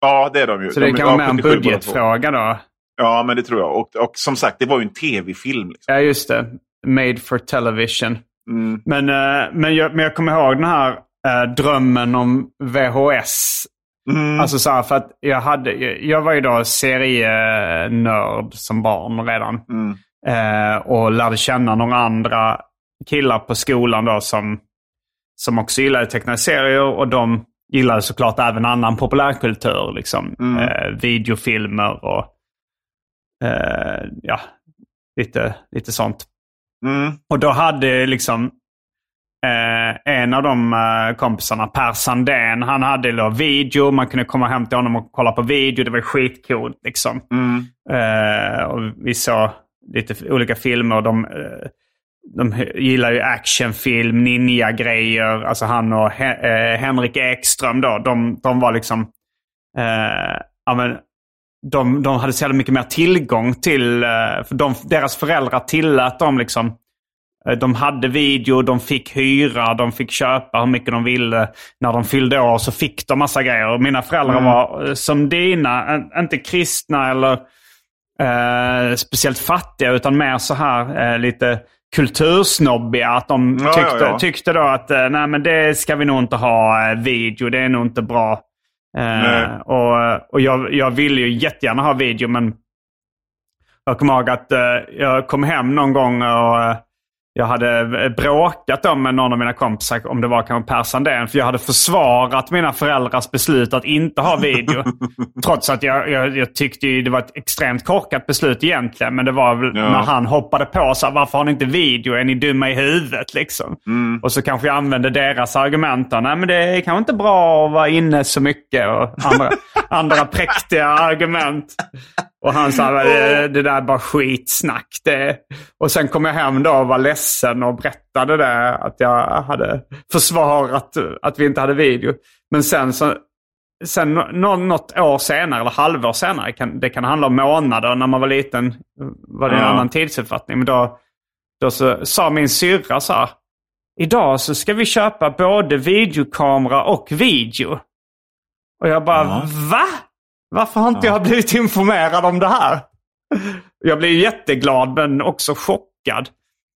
B: Ja, det är de ju.
A: Så det
B: de
A: kan vara mer en budgetfråga då?
B: Ja, men det tror jag. Och, och som sagt, det var ju en tv-film. Liksom.
A: Ja, just det. Made for television.
B: Mm.
A: Men, uh, men, jag, men jag kommer ihåg den här uh, drömmen om VHS.
B: Mm.
A: Alltså så här, för att jag, hade, jag var ju då serienörd som barn redan.
B: Mm.
A: Uh, och lärde känna några andra killar på skolan då som, som också gillade tecknade serier. Och de gillade såklart även annan populärkultur. Liksom.
B: Mm.
A: Eh, videofilmer och eh, ja, lite, lite sånt.
B: Mm.
A: Och då hade liksom eh, en av de eh, kompisarna, Per Sandén, han hade då video. Man kunde komma hem till honom och kolla på video. Det var skitcoolt liksom.
B: Mm.
A: Eh, och vi såg lite olika filmer. De, eh, de gillar ju actionfilm, ninja-grejer. Alltså han och He eh, Henrik Ekström då, de, de var liksom... Eh, ja, men, de, de hade så mycket mer tillgång till... Eh, för de, deras föräldrar tillät dem liksom... Eh, de hade video, de fick hyra, de fick köpa hur mycket de ville. När de fyllde år så fick de massa grejer. Mina föräldrar mm. var eh, som dina, inte kristna eller eh, speciellt fattiga utan mer så här lite kultursnobbiga. Att de ja, tyckte, ja, ja. tyckte då att eh, nej, men det ska vi nog inte ha eh, video. Det är nog inte bra. Uh, och och jag, jag ville ju jättegärna ha video men jag kommer ihåg att uh, jag kom hem någon gång och jag hade bråkat om med någon av mina kompisar, om det var kanske Per Sandén, för jag hade försvarat mina föräldrars beslut att inte ha video. trots att jag, jag, jag tyckte det var ett extremt korkat beslut egentligen. Men det var väl ja. när han hoppade på så här, varför har ni inte video? Är ni dumma i huvudet? Liksom.
B: Mm.
A: Och så kanske jag använde deras argument. Nej, men det är kanske inte bra att vara inne så mycket. Och andra, andra präktiga argument. Och han sa det, det där är bara skitsnack. Det. Och sen kom jag hem då och var ledsen och berättade det. Att jag hade försvarat att vi inte hade video. Men sen så sen något år senare, eller halvår senare, kan, det kan handla om månader. När man var liten var det en ja. annan tidsuppfattning. Men då, då så, sa min syrra så här. Idag så ska vi köpa både videokamera och video. Och jag bara, ja. va? Varför har inte ja. jag blivit informerad om det här? Jag blev jätteglad men också chockad.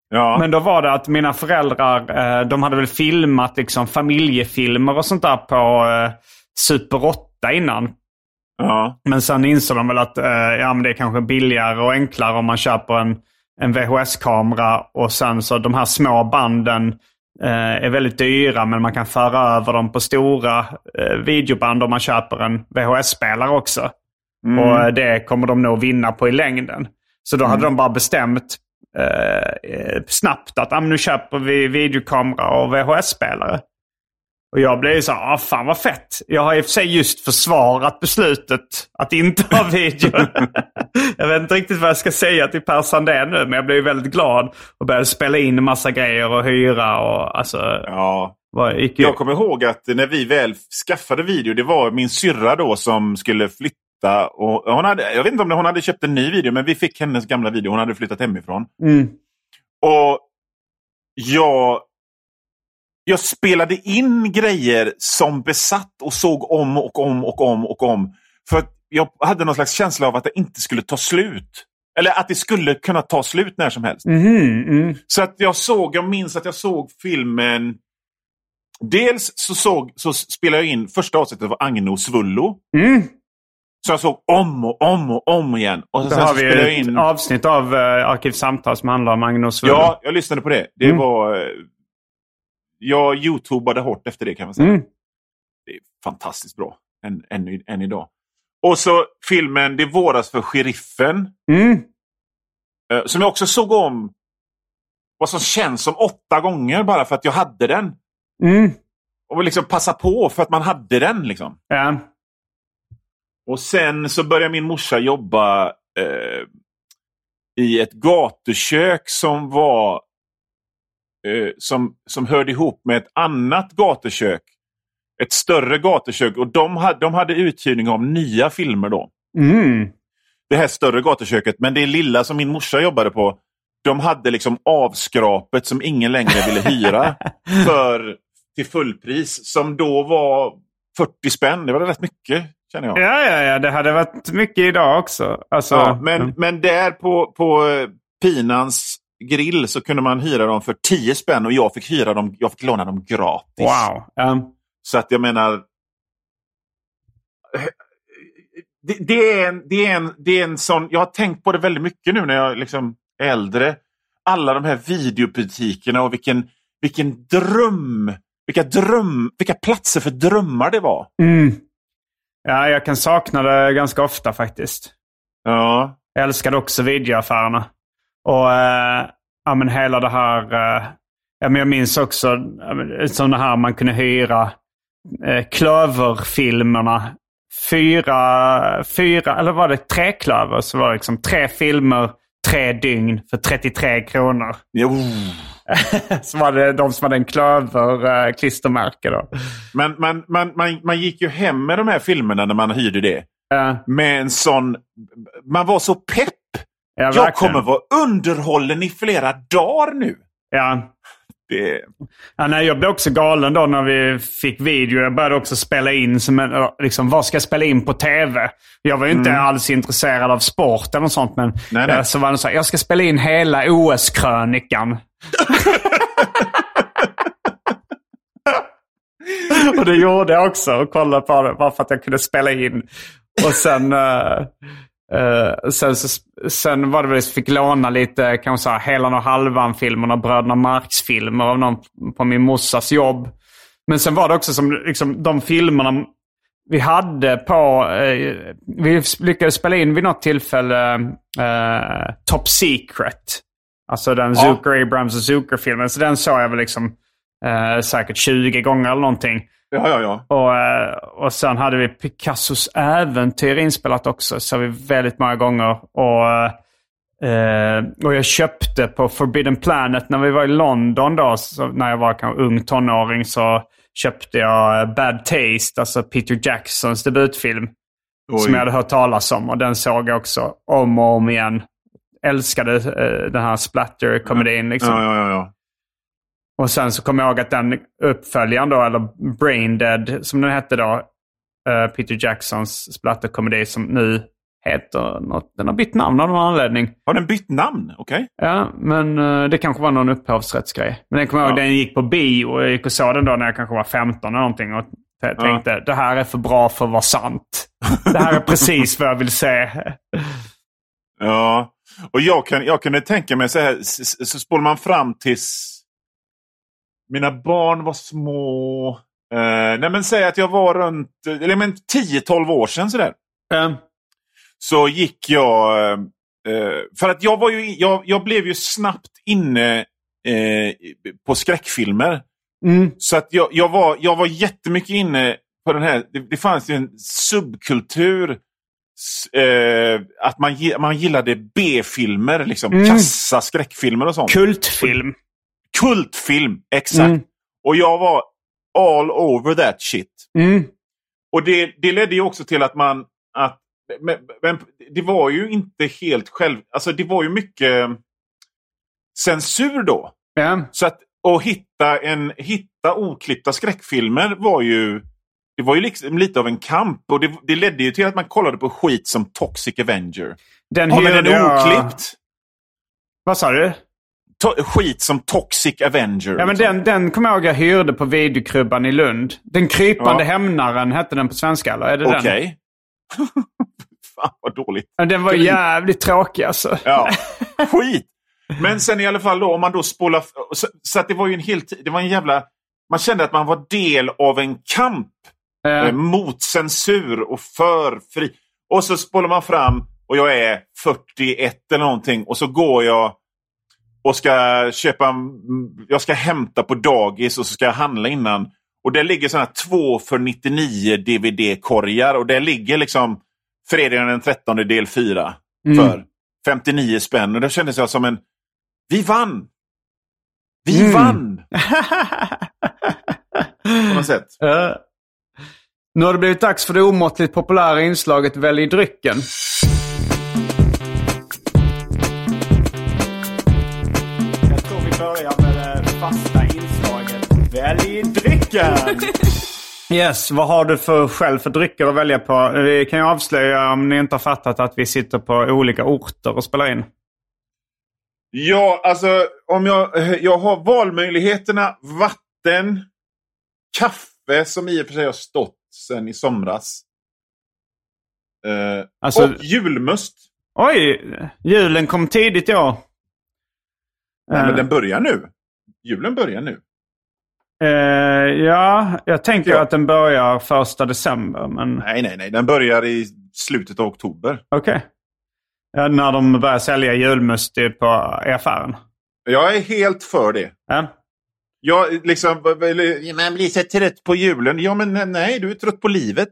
B: Ja.
A: Men då var det att mina föräldrar, eh, de hade väl filmat liksom familjefilmer och sånt där på eh, Super 8 innan.
B: Ja.
A: Men sen insåg de väl att eh, ja, men det är kanske billigare och enklare om man köper en, en VHS-kamera och sen så de här små banden är väldigt dyra men man kan föra över dem på stora videoband om man köper en VHS-spelare också. Mm. Och det kommer de nog vinna på i längden. Så då mm. hade de bara bestämt eh, snabbt att ah, nu köper vi videokamera och VHS-spelare. Och jag blev så här, ah, fan vad fett. Jag har i och för sig just försvarat beslutet att inte ha video. jag vet inte riktigt vad jag ska säga till Per Sandén nu, men jag blev väldigt glad och började spela in en massa grejer och hyra och alltså...
B: Ja. Var, jag kommer ihåg att när vi väl skaffade video, det var min syrra då som skulle flytta flytta. Och hon hade, jag vet inte om hon hade köpt en ny video, men vi fick hennes gamla video. Hon hade flyttat hemifrån.
A: Mm.
B: Och jag jag spelade in grejer som besatt och såg om och om och om och om. För att jag hade någon slags känsla av att det inte skulle ta slut. Eller att det skulle kunna ta slut när som helst.
A: Mhm, mm.
B: Så att jag såg, jag minns att jag såg filmen... Dels så, såg, så spelade jag in första avsnittet av Agne och Svullo.
A: Mm.
B: Så jag såg om och om och om igen. Och
A: Då
B: sen
A: har
B: så
A: vi ett
B: in...
A: avsnitt av uh, Arkivsamtal som handlar om Magnus Wullo.
B: Ja, jag lyssnade på det. Det
A: Mm.
B: var... Jag youtubade hårt efter det kan man säga.
A: Mm.
B: Det är fantastiskt bra. Än, än, än idag. Och så filmen Det våras för sheriffen.
A: Mm.
B: eh, Som jag också såg om. Vad som känns som åtta gånger bara för att jag hade den.
A: Mm.
B: Och liksom passa på för att man hade den. liksom.
A: Ja.
B: Och sen så började min morsa jobba eh, i ett gatukök som var som, som hörde ihop med ett annat gatukök. Ett större gatukök. Och de hade, de hade uthyrning av nya filmer då.
A: Mm.
B: Det här större gatuköket. Men det lilla som min morsa jobbade på. De hade liksom avskrapet som ingen längre ville hyra. för till fullpris. Som då var 40 spänn. Det var rätt mycket känner jag.
A: Ja, ja, ja. Det hade varit mycket idag också. Alltså,
B: Ja, men,
A: mm.
B: men där på, på eh, Pinans grill så kunde man hyra dem för 10 spänn och jag fick, hyra dem, jag fick låna dem gratis.
A: Wow. Ja.
B: Så att jag menar... Det, det, är en, det, är en, det är en sån... Jag har tänkt på det väldigt mycket nu när jag liksom är äldre. Alla de här videobutikerna och vilken, vilken dröm... Vilka, dröm, vilka platser för drömmar det var.
A: Mm. ja, jag kan sakna det ganska ofta faktiskt.
B: Ja.
A: Jag älskade också videoaffärerna. Och eh, ja, men hela det här... Eh, ja, men jag minns också ja, men, det här man kunde hyra eh, Klöverfilmerna. Fyra, fyra, eller var det tre klöver? Så var det liksom tre filmer, tre dygn för 33 kronor.
B: Jo.
A: så var det de som hade en klöver-klistermärke då.
B: Men man, man, man, man gick ju hem med de här filmerna när man hyrde det.
A: Eh,
B: med en sån... Man var så pepp.
A: Ja,
B: jag kommer vara underhållen i flera dagar nu.
A: Ja,
B: Det...
A: Ja, nej, jag blev också galen då när vi fick video. Jag började också spela in. Som en, liksom, vad ska jag spela in på tv? Jag var ju inte alls intresserad av sport eller något sånt. Men
B: Nej, nej.
A: eh, så var det så här, jag ska spela in hela OS-krönikan. och det gjorde jag också. Och kollade på det bara för att jag kunde spela in. Och sen... eh, eh, sen, så, sen var det väl fick låna lite, kanske så här, Helan och Halvan-filmerna, Bröderna Marx-filmer av någon på min morsas jobb. Men sen var det också som liksom, de filmerna vi hade på... Eh, vi lyckades spela in vid något tillfälle eh, Top Secret. Alltså den Zucker Abrams och Zucker-filmen. Så den såg jag väl liksom eh, säkert 20 gånger eller någonting.
B: Ja, ja, ja.
A: Och, eh, och sen hade vi Picassos äventyr inspelat också. Så vi väldigt många gånger. Och, eh, och jag köpte på Forbidden Planet när vi var i London då. När jag var kanske ung tonåring så köpte jag eh, Bad Taste. Alltså Peter Jacksons debutfilm.
B: Oj.
A: Som jag hade hört talas om. Och den såg jag också om och om igen. Älskade den här splatter-komedin. Liksom.
B: Ja, ja, ja.
A: Och sen så kommer jag ihåg att den uppföljaren då, eller Brain Dead som den hette då, eh, Peter Jacksons splatterkomedi som nu heter något. Den har bytt namn av någon anledning.
B: Har den bytt namn? Okej.
A: Ja, men eh, det kanske var någon upphovsrättsgrej. Men den kommer jag ihåg,
B: Ja.
A: den gick på bio och jag gick och såg den då när jag kanske var 15 eller någonting. Och jag tänkte, det här är för bra för att vara sant. Det här är precis vad jag vill se.
B: Ja. Och jag, kan, jag kunde tänka mig så här, så spolar man fram tills mina barn var små. Eh, nej men säg att jag var runt eller men 10-12 år sedan sådär.
A: Eh,
B: så gick jag... eh, för att jag var ju, jag, jag blev ju snabbt inne eh, på skräckfilmer.
A: mm,
B: Så att jag, jag, var, jag var jättemycket inne på den här... Det, det fanns ju en subkultur. Eh, att man, man gillade B-filmer, liksom
A: Mm.
B: kassa skräckfilmer och sånt.
A: kultfilm.
B: Kultfilm, exakt.
A: Mm.
B: Och jag var all over that shit.
A: Mm,
B: Och det, det ledde ju också till att man... Att, men, men det var ju inte helt själv... Alltså det var ju mycket censur då.
A: ja.
B: Så att att hitta, en, hitta oklippta skräckfilmer var ju, det var ju liksom lite av en kamp. Och det, det ledde ju till att man kollade på skit som Toxic Avenger.
A: Den
B: Ja, men den är
A: jag-
B: oklippt.
A: Vad sa du?
B: Skit som Toxic Avenger.
A: Ja, men
B: liksom.
A: den, den kommer jag ihåg jag hyrde på videokrubban i Lund. Den krypande
B: Ja.
A: hämnaren hette den på svenska, eller? Är det den?
B: Okej. Fan vad dåligt.
A: Ja, Den var jävligt tråkig alltså.
B: Ja, skit. Men sen i alla fall då, om man då spolar... Så, så att det var ju en helt... Det var en jävla... Man kände att man var del av en kamp
A: Eh,
B: eh, mot censur och för fri. Och så spolar man fram och jag är 41 eller någonting och så går jag och ska köpa... mm, Jag ska hämta på dagis och så ska jag handla innan. Och där ligger sådana 2 för 99 DVD-korgar och där ligger liksom Fredagen den 13 del 4
A: Mm.
B: för 59 spänn. Och då kändes jag som en... Vi vann! Vi
A: Mm.
B: vann! På något sätt.
A: eh. Nu har det blivit dags för det omåttligt populära inslaget Välj drycken. Börjar med det fasta inslaget Välj drycken! Yes, vad har du för själv för drycker att välja på? Vi kan ju avslöja om ni inte har fattat att vi sitter på olika orter och spelar in.
B: Ja, alltså om jag, jag har valmöjligheterna vatten, kaffe som i och för sig har stått sedan i somras. Eh,
A: Alltså-
B: och julmust.
A: Oj, julen kom tidigt i år.
B: Nej,
A: Eh.
B: men den börjar nu. Julen börjar nu.
A: Eh, ja, jag tänker
B: Ja.
A: att den börjar första december. Men
B: Nej, nej, nej. Den börjar i slutet av oktober.
A: okej. Ja, när de börjar sälja julmust på, i affären.
B: Jag är helt för det.
A: Ja.
B: Jag liksom, man blir så trött på julen. Ja, men nej, du är trött på livet.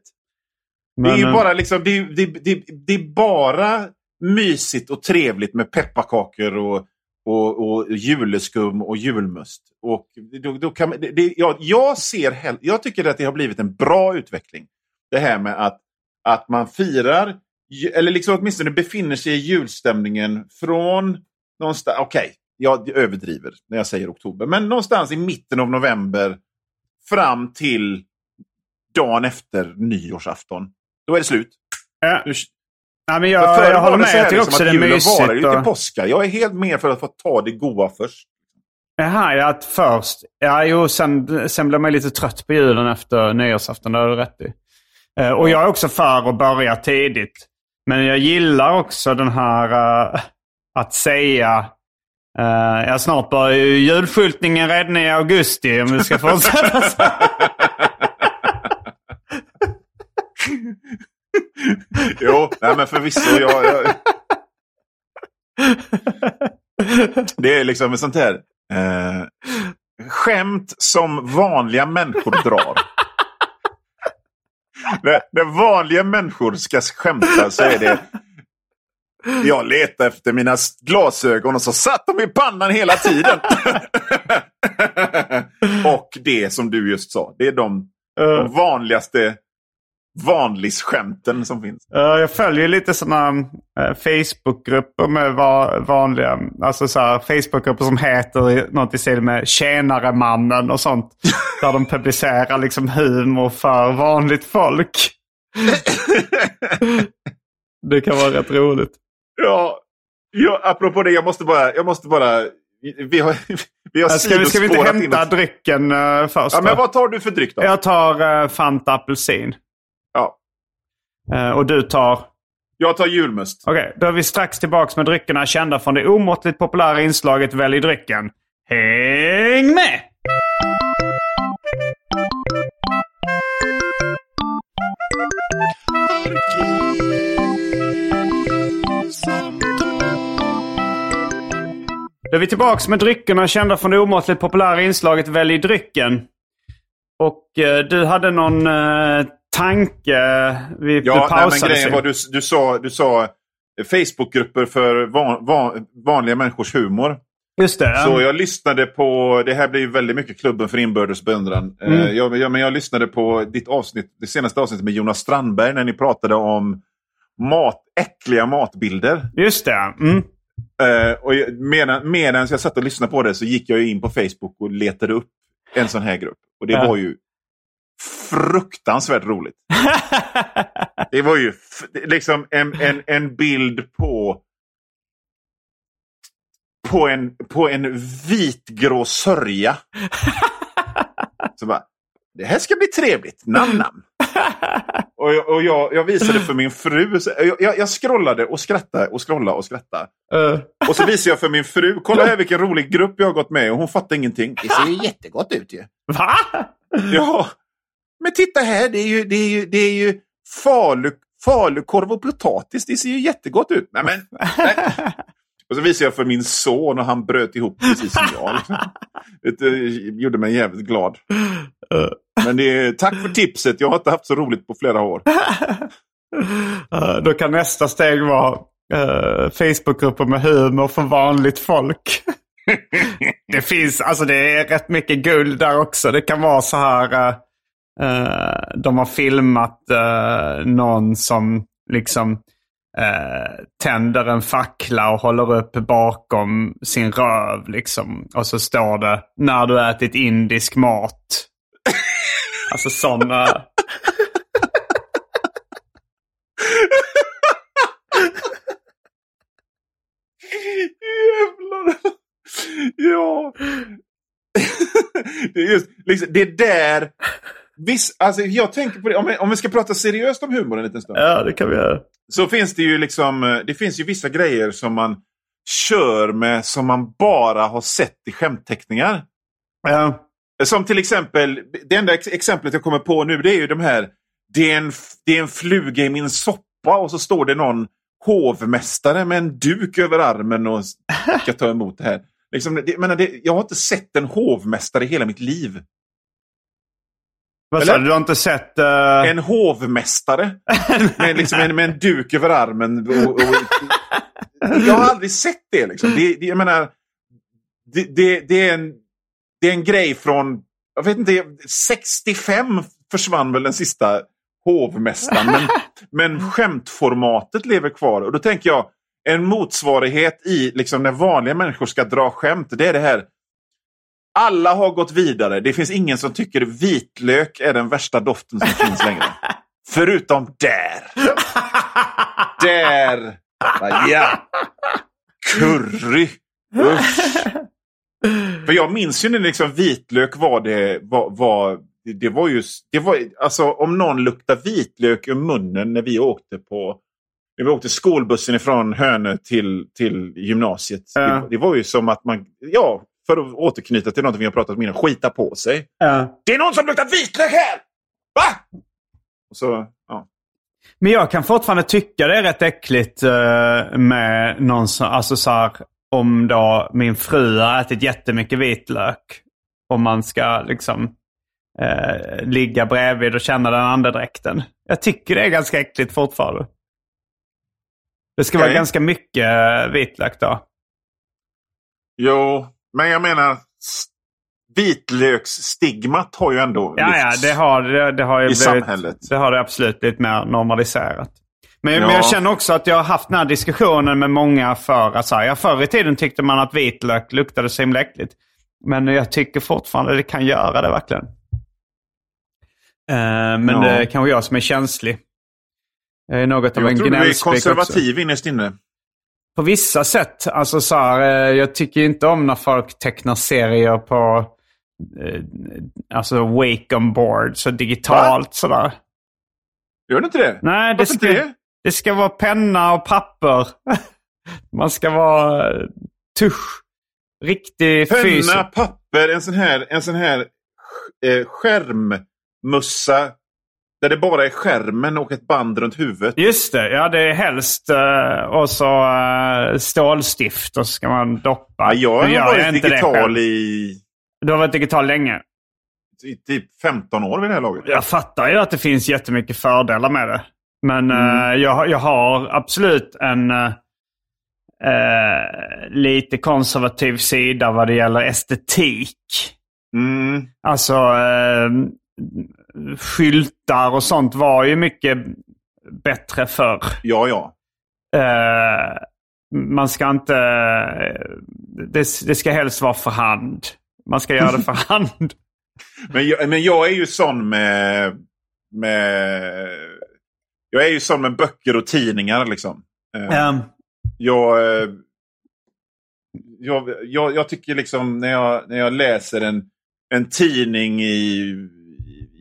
B: det är
A: Men, eh,
B: bara liksom, det, det, det, det är bara mysigt och trevligt med pepparkakor och, och, och juleskum och julmust. Och då, då kan det, det, jag, jag, ser hell, jag tycker att det har blivit en bra utveckling. Det här med att, att man firar, eller liksom åtminstone befinner sig i julstämningen från någonstans, okej, jag överdriver när jag säger oktober, men någonstans i mitten av november fram till dagen efter nyårsafton. Då är det slut.
A: ja. Ja, men
B: för
A: jag,
B: förr
A: jag håller med. Jag tycker
B: liksom
A: också
B: att
A: det är
B: julen varar
A: mysigt.
B: lite
A: Och...
B: påskar. Jag är helt med för att få ta det goa först.
A: Jaha, ja, att först. Ja, jo, sen, sen blir man lite trött på julen efter nyårsafton. Det har du rätt i. Eh, Och jag är också för att börja tidigt. Men jag gillar också den här eh, att säga uh, ja, snart börjar ju julskyltningen redan i augusti om vi ska fortsätta så.
B: jo, nej, men förvisso. Jag, jag... Det är liksom ett sånt här eh, skämt som vanliga människor drar. när, när vanliga människor ska skämta så är det jag letar efter mina glasögon och så satt de i pannan hela tiden. och det som du just sa, det är de, de vanligaste vanlisskämten som finns.
A: Ja, jag följer lite sådana uh, Facebookgrupper med va- vanliga, alltså så här, Facebookgrupper som heter något i stil med Tjänare-mannen och sånt. där de publicerar liksom humor för vanligt folk. det kan vara rätt roligt.
B: Ja, ja, apropå det, jag måste bara... Jag måste bara vi har, vi har
A: Ska vi, ska vi inte
B: in
A: hämta
B: ett-
A: drycken uh, först?
B: Ja, men vad tar du för dryck då?
A: Jag tar uh, Fanta apelsin. Eh, och du tar?
B: jag tar julmust.
A: Okej, då är vi strax tillbaka med dryckerna kända från det omåttligt populära inslaget Välj drycken. Häng med! Då är vi tillbaka med dryckerna kända från det omåttligt populära inslaget Välj drycken. Och eh, du hade någon eh, tanke vi
B: Ja, nej, men
A: pausade
B: grejen
A: sig.
B: var du, du sa, du sa Facebookgrupper för van, van, vanliga människors humor.
A: Just det.
B: Så jag lyssnade på, det här blir ju väldigt mycket klubben för inbördes beundran. Eh,
A: Mm.
B: Jag, jag, men jag lyssnade på ditt avsnitt, det senaste avsnittet med Jonas Strandberg när ni pratade om mat, äckliga matbilder.
A: Just det. Mm.
B: Eh, och medan, medan jag satt och lyssnade på det så gick jag in på Facebook och letade upp en sån här grupp. Och det
A: Ja.
B: var ju fruktansvärt roligt. Det var ju liksom en, en, en bild på på en, på en vitgrå sörja. Så bara, det här ska bli trevligt. Namn, namn. Och, jag, och jag, jag visade för min fru. Jag, jag, scrollade och skrattade och scrollade och skrattade.
A: Eh,
B: Och så visade jag för min fru. Kolla här vilken rolig grupp jag har gått med. Och hon fattar ingenting. Det ser ju jättegott ut ju.
A: Va?
B: Ja, men titta här. Det är ju, det är ju, det är ju falu, falukorv och potatis. Det ser ju jättegott ut. Nej, men, nej. Och så visade jag för min son och han bröt ihop precis som jag. Det gjorde mig jävligt glad. Men är, tack för tipset. Jag har inte haft så roligt på flera år.
A: Då kan nästa steg vara uh, Facebookgrupper med humor för vanligt folk. det finns, alltså det är rätt mycket guld där också. Det kan vara så här, eh, Eh, de har filmat uh, någon som liksom uh, tänder en fackla och håller upp bakom sin röv. Liksom. Och så står det, när du ätit indisk mat. alltså sådana...
B: Jävlar. Ja. Det är just liksom, det är där... Viss, alltså jag tänker på det, om vi, om vi ska prata seriöst om humor en liten stund.
A: Ja, det kan vi göra.
B: Så finns det ju liksom, eh, det finns ju vissa grejer som man kör med som man bara har sett i skämtteckningar.
A: Ja.
B: Som till exempel, det enda ex- exemplet jag kommer på nu det är ju de här, det är en, det är en fluga i min soppa och så står det någon hovmästare med en duk över armen och ska ta emot det här. Liksom, det, jag, menar, det, jag har inte sett en hovmästare i hela mitt liv.
A: Vad sa du? Du har inte sett... eh,
B: En hovmästare med, liksom en, med en duk över armen. Och, och, jag har aldrig sett det. Liksom. det, det jag menar, det, det, det, är en, det är en grej från, jag vet inte, 65 försvann väl den sista hovmästaren. Men, men skämtformatet lever kvar. Och då tänker jag, en motsvarighet i liksom, när vanliga människor ska dra skämt, det är det här. Alla har gått vidare. Det finns ingen som tycker vitlök är den värsta doften som finns längre. Förutom där. Där. Ja. Curry. Usch. För jag minns ju när liksom vitlök var det var, var det- det var ju det var alltså om någon luktar vitlök ur munnen när vi åkte på när vi åkte skolbussen ifrån Hönö till, till gymnasiet.
A: Ja.
B: Det, det var ju som att man, ja, för att återknyta till något vi har pratat om innan, skita på sig.
A: ja.
B: Det är någon som luktar vitlök här! Va? Och så, ja.
A: Men jag kan fortfarande tycka det är rätt äckligt eh, med någon som, alltså så här, om då min fru har ätit jättemycket vitlök. Om man ska liksom eh, ligga bredvid och känna den andedräkten. Jag tycker det är ganska äckligt fortfarande. Det ska vara
B: Okej.
A: ganska mycket eh, vitlök då.
B: Jo, men jag menar vitlöksstigmat har ju ändå
A: Ja, ja,
B: lyfts.
A: det har, det, det har ju
B: I
A: blivit,
B: samhället.
A: Det har det absolut blivit mer normaliserat. Men, men
B: Ja.
A: jag känner också att jag har haft den här diskussionen med många för att så här, ja, förr i tiden tyckte man att vitlök luktade så himla äckligt. Men jag tycker fortfarande det kan göra det verkligen. Eh, men
B: Ja.
A: det är kanske jag som är känslig. Jag är något av
B: Jag
A: en
B: tror du är
A: gnällspik också.
B: konservativ innerst inne.
A: På vissa sätt. Alltså så här, eh, jag tycker inte om när folk tecknar serier på eh, alltså wake on board, så digitalt sådär.
B: Gör du inte det?
A: Nej, det
B: Varför
A: ska,
B: inte det?
A: det ska vara penna och papper. Man ska vara eh, tusch. Riktig fys.
B: Penna, papper, en sån här, en sån här eh, skärmmussa. Där det bara är skärmen och ett band runt huvudet.
A: Just det, ja det är helst uh, och så uh, stålstift och så ska man doppa.
B: Ja, jag har varit digital i,
A: Du har varit digital länge.
B: i typ 15 år vid det här laget.
A: Jag fattar ju att det finns jättemycket fördelar med det. Men
B: Mm.
A: eh, jag, jag har absolut en eh, eh, lite konservativ sida vad det gäller estetik.
B: Mm.
A: Alltså eh, skyltar och sånt var ju mycket bättre förr.
B: Ja, ja.
A: Eh, man ska inte... Det, det ska helst vara för hand. Man ska göra det för hand.
B: Men jag, men jag är ju sån med, med... Jag är ju sån med böcker och tidningar liksom. Eh,
A: Um,
B: jag, eh, jag, jag, jag tycker liksom när jag, när jag läser en, en tidning i,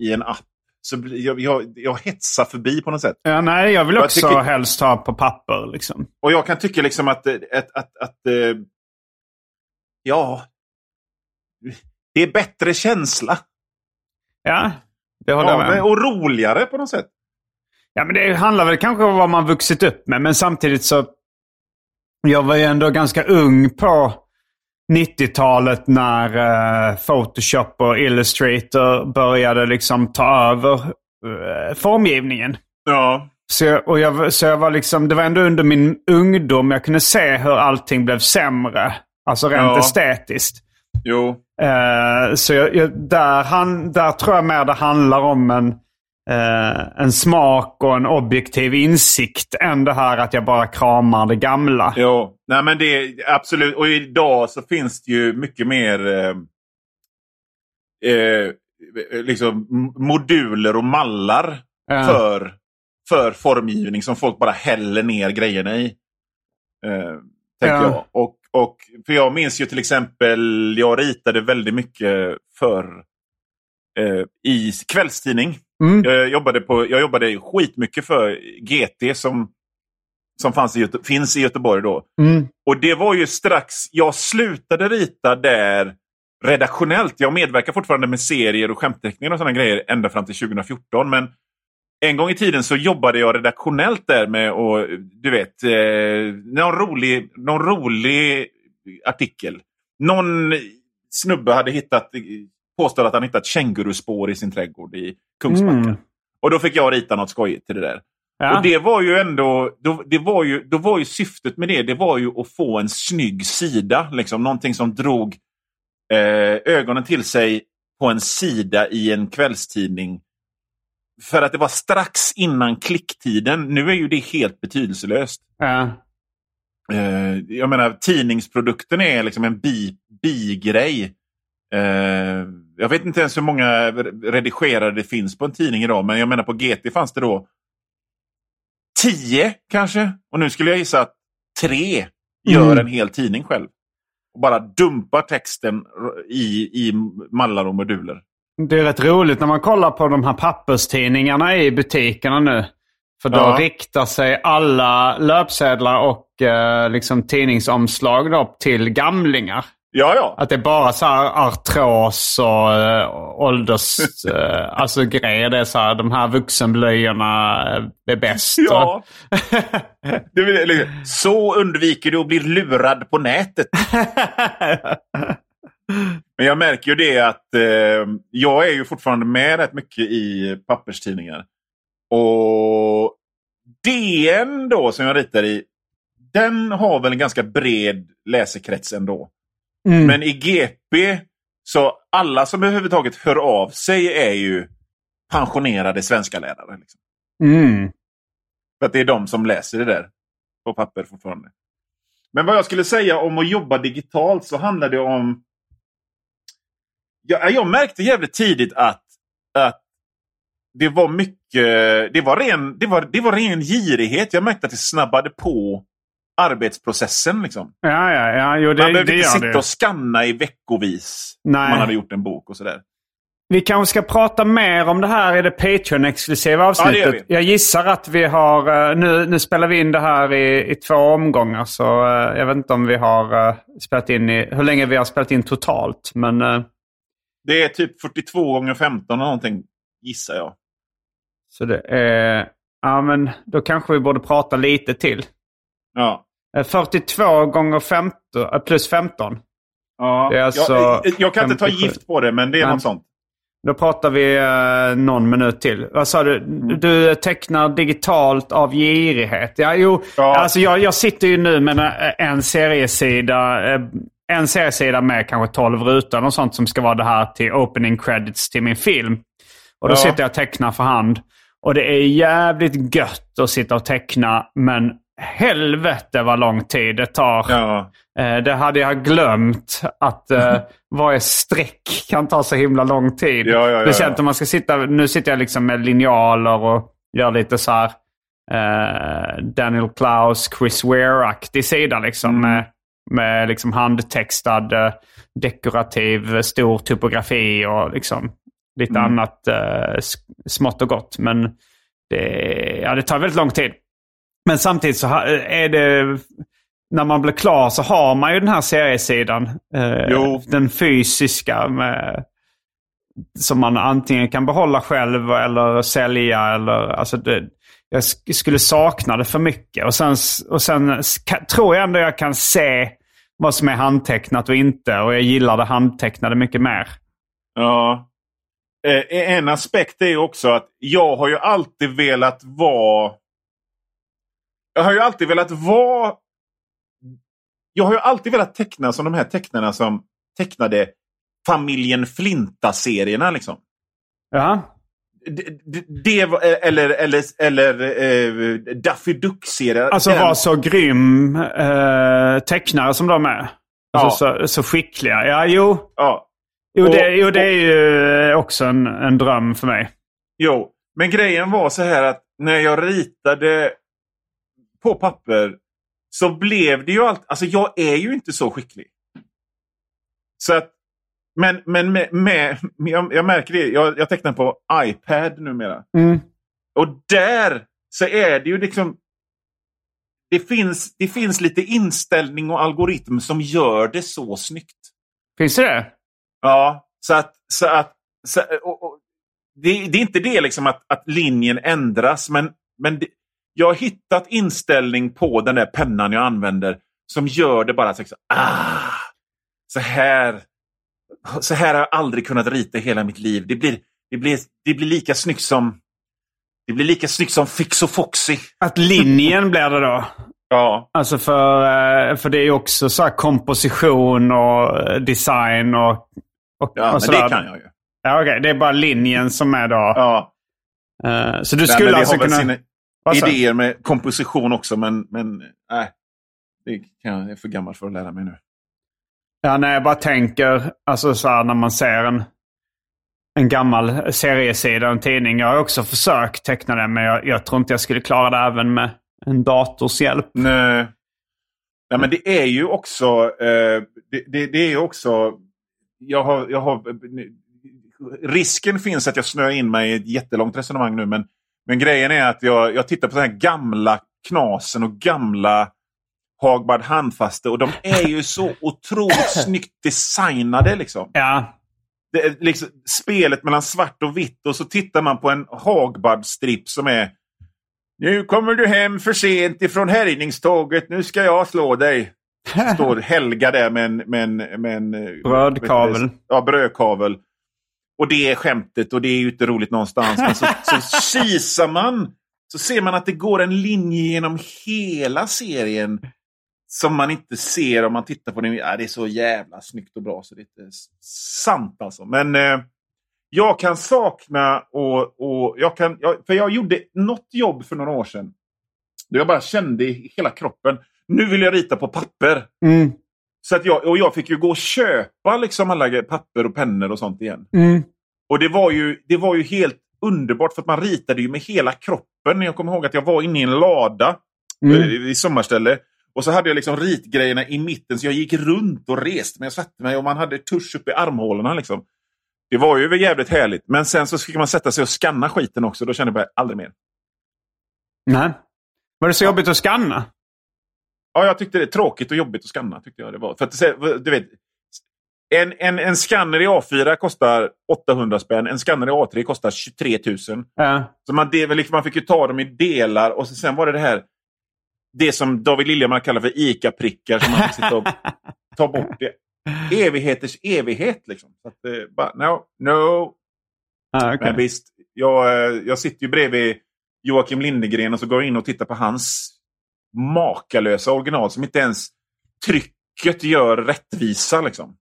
B: i en app så jag, jag, jag hetsar förbi på något sätt.
A: ja, nej, jag vill
B: Jag
A: också
B: tycker-
A: helst ha på papper. Liksom.
B: Och jag kan tycka liksom att, eh, att, att, att eh, ja, det är bättre känsla.
A: Ja, det håller jag
B: Ja,
A: med
B: men-
A: om.
B: och roligare på något sätt.
A: Ja, men det handlar väl kanske om vad man vuxit upp med. Men samtidigt så... Jag var ju ändå ganska ung på 90-talet när eh, Photoshop och Illustrator började liksom ta över eh, formgivningen.
B: Ja,
A: Så jag, och jag, så jag var liksom, det var ändå under min ungdom jag kunde se hur allting blev sämre. Alltså rent
B: Ja.
A: estetiskt.
B: jo.
A: Eh, så jag, jag, där, han, där tror jag mer det handlar om en, eh, en smak och en objektiv insikt än det här att jag bara kramar det gamla.
B: Jo, nej men det är absolut. Och idag så finns det ju mycket mer eh, eh, liksom moduler och mallar
A: Ja.
B: för, för formgivning som folk bara häller ner grejerna i. Eh, tänker
A: Ja.
B: jag. Och, och, för jag minns ju till exempel, jag ritade väldigt mycket för eh, i kvällstidning.
A: Mm.
B: Jag jobbade, på, jag jobbade skitmycket för GT som, som fanns i, Göte- finns i Göteborg då.
A: Mm.
B: Och det var ju strax, jag slutade rita där redaktionellt. Jag medverkar fortfarande med serier och skämtteckningar och sådana grejer ända fram till 2014. Men en gång i tiden så jobbade jag redaktionellt där med och du vet, eh, någon, rolig, någon rolig artikel. Någon snubbe hade hittat, påstått att han hittat känguruspår i sin trädgård i Kungsbacka.
A: Mm.
B: Och då fick jag rita något skojigt till det där.
A: Ja.
B: Och det var ju ändå, då, det var ju, då var ju syftet med det, det var ju att få en snygg sida. Liksom, någonting som drog eh, ögonen till sig på en sida i en kvällstidning. För att det var strax innan klicktiden. Nu är ju det helt betydelselöst.
A: Ja.
B: Eh, jag menar, tidningsprodukten är liksom en bi, bigrej. Eh, jag vet inte ens hur många redigerare det finns på en tidning idag, men jag menar på GT fanns det då tio kanske. Och nu skulle jag gissa att tre gör
A: Mm.
B: en hel tidning själv. Och bara dumpar texten i, i mallar och moduler.
A: Det är rätt roligt när man kollar på de här papperstidningarna i butikerna nu. För då
B: Ja.
A: riktar sig alla löpsedlar och eh, liksom tidningsomslag då till gamlingar.
B: Ja, ja.
A: Att det är bara så här artros och äh, ålders... äh, alltså grejer. Det är så här, de här vuxenblöjorna äh, är bäst.
B: Ja. Det vill, liksom, så undviker du att bli lurad på nätet. Men jag märker ju det att eh, jag är ju fortfarande med rätt mycket i papperstidningar. Och DN då som jag ritar i, den har väl en ganska bred läsekrets ändå.
A: Mm.
B: Men i GP, så alla som överhuvudtaget hör av sig är ju pensionerade svenska lärare. Liksom.
A: Mm.
B: För att det är de som läser det där på papper fortfarande. Men vad jag skulle säga om att jobba digitalt så handlar det om... Jag, jag märkte jävligt tidigt att, att det var mycket... Det var, ren, det, var, det var ren girighet. Jag märkte att det snabbade på arbetsprocessen. Liksom.
A: Ja, ja, ja. Jo, det,
B: Man behövde
A: det
B: inte sitta
A: det.
B: och skanna i veckovis.
A: Nej.
B: Man hade gjort en bok och sådär.
A: Vi kanske ska prata mer om det här i det Patreon-exklusiva avsnittet.
B: Ja.
A: Jag gissar att vi har... eh, Nu, nu spelar vi in det här i, i två omgångar. Så eh, jag vet inte om vi har eh, spelat in i... Hur länge vi har spelat in totalt. Men...
B: Det är typ 42 gånger 15 eller någonting, gissar jag.
A: Så det är... Ja, men då kanske vi borde prata lite till.
B: Ja.
A: Eh, 42 gånger 15, eh, plus 15.
B: Ja.
A: Det är alltså
B: jag, jag kan inte ta
A: 57.
B: gift på det, men det är
A: Men-
B: något sånt.
A: Då pratar vi eh, någon minut till. Vad sa du?
B: Mm.
A: Du tecknar digitalt av girighet. Ja, jo,
B: Ja.
A: Alltså jag, jag sitter ju nu med en, en seriesida. eh, En seriesida med kanske 12 rutor och sånt som ska vara det här till opening credits till min film. Och då
B: Ja.
A: sitter jag och tecknar för hand. Och det är jävligt gött att sitta och teckna. Men helvete vad lång tid det tar.
B: Ja.
A: Eh, det hade jag glömt att eh, varje streck kan ta så himla lång tid.
B: Ja, ja, ja,
A: Speciellt om man ska sitta, nu sitter jag liksom med linjaler och gör lite så här eh, Daniel Klaus, Chris Ware-aktig sida liksom.
B: Mm.
A: Med, med liksom handtextad, dekorativ, stor typografi och liksom lite
B: Mm.
A: annat smått och gott. Men det, ja, det tar väldigt lång tid. Men samtidigt så är det... När man blir klar så har man ju den här seriesidan. Eh,
B: Jo.
A: Den fysiska med, som man antingen kan behålla själv eller sälja. Eller, alltså det, jag sk- skulle sakna det för mycket. Och sen, och sen tror jag ändå jag kan se vad som är handtecknat och inte. Och jag gillar det handtecknade mycket mer.
B: Ja. Eh, en aspekt är också att jag har ju alltid velat vara... Jag har ju alltid velat vara... Jag har ju alltid velat teckna som de här tecknarna som tecknade familjen Flinta-serierna. Liksom.
A: Ja.
B: Det, det, var, eller eller, eller eh, Daffy Duck-serien.
A: Alltså
B: Den-
A: vara så grym eh, tecknare som de är. Alltså, så, så skickliga. Ja, jo.
B: Ja.
A: Jo,
B: Och-
A: det, jo, det är ju också en, en dröm för mig.
B: Jo, men grejen var så här att när jag ritade på papper så blev det ju allt... Alltså jag är ju inte så skicklig. Så att... Men, men med, med, jag, jag märker det. Jag, jag tecknar på iPad numera.
A: Mm.
B: Och där så är det ju liksom... Det finns, det finns lite inställning och algoritm som gör det så snyggt.
A: Finns det?
B: Ja, så att... Så att så, och, och, det, det är inte det liksom att, att linjen ändras, men, men det, jag har hittat inställning på den där pennan jag använder som gör det bara så, så, ah, så här. Så här har jag aldrig kunnat rita hela mitt liv. Det blir, det blir, det blir lika snyggt som det blir lika snyggt som Fix och Foxy.
A: Att linjen blir det då?
B: Ja,
A: Alltså för, eh, för det är ju också så här komposition och eh, design och, och,
B: ja
A: och
B: men
A: sådär.
B: det kan jag ju.
A: Ja, okej. Det är bara linjen som är då.
B: Ja.
A: Eh, så du skulle
B: men det
A: alltså kunna...
B: sina? Idéer med komposition också, men, men nej. Det kan jag, är för gammal för att lära mig nu.
A: Ja, nej, jag bara tänker, alltså så här när man ser en, en gammal seriesida, en tidning. Jag har också försökt teckna den, men jag, jag tror inte jag skulle klara det även med en dators hjälp.
B: Nej. Nej, men det är ju också... Eh, det, det, det är också... Jag har, jag har, risken finns att jag snöar in mig i ett jättelångt resonemang nu, men, men grejen är att jag, jag tittar på den här gamla knasen och gamla Hagbard handfaste och de är ju så otroligt snyggt designade. Liksom.
A: Ja,
B: Det är liksom spelet mellan svart och vitt och så tittar man på en Hagbard-stripp som är Nu kommer du hem för sent ifrån härjningståget, nu ska jag slå dig. Står Helga där med en... Med en, med en eh,
A: Brödkavel.
B: Ja, brödkavel. Och det är skämtet och det är ju inte roligt någonstans. Men så, så kisar man så ser man att det går en linje genom hela serien som man inte ser om man tittar på den. Ja, det är så jävla snyggt och bra så det är inte sant alltså. Men eh, jag kan sakna och, och jag kan... Jag, för jag gjorde något jobb för några år sedan. Då jag bara kände i hela kroppen. Nu vill jag rita på papper.
A: mm,
B: Så att jag, och jag fick ju gå och köpa liksom alla papper och pennor och sånt igen.
A: mm.
B: Och det var, ju, det var ju helt underbart för att man ritade ju med hela kroppen. Jag kommer ihåg att jag var inne i en lada
A: Mm.
B: eh, i sommarställe. Och så hade jag liksom ritgrejerna i mitten så jag gick runt och reste mig och satte mig och man hade tusch upp i armhålorna. Liksom. Det var ju jävligt härligt. Men sen så fick man sätta sig och scanna skiten också. Då kände jag bara aldrig mer.
A: Nej. Var det så jobbigt att scanna?
B: Ja, jag tyckte det är tråkigt och jobbigt att scanna. Tyckte jag det var. För att, du vet, en, en, en scanner i A4 kostar 800 spänn. En scanner i A3 kostar 23 000.
A: Ja.
B: Så man, det, liksom, man fick ju ta dem i delar och så, sen var det det här det som David Liljemark kallar för ICA-prickar som man fick sitta och ta bort. Det. Evigheters evighet liksom. Så att, eh, bara, no, no.
A: Ja, okej.
B: Men visst, jag, eh, jag sitter ju bredvid Joakim Lindegren och så går jag in och tittar på hans makalösa original som inte ens trycket gör rättvisa. Liksom.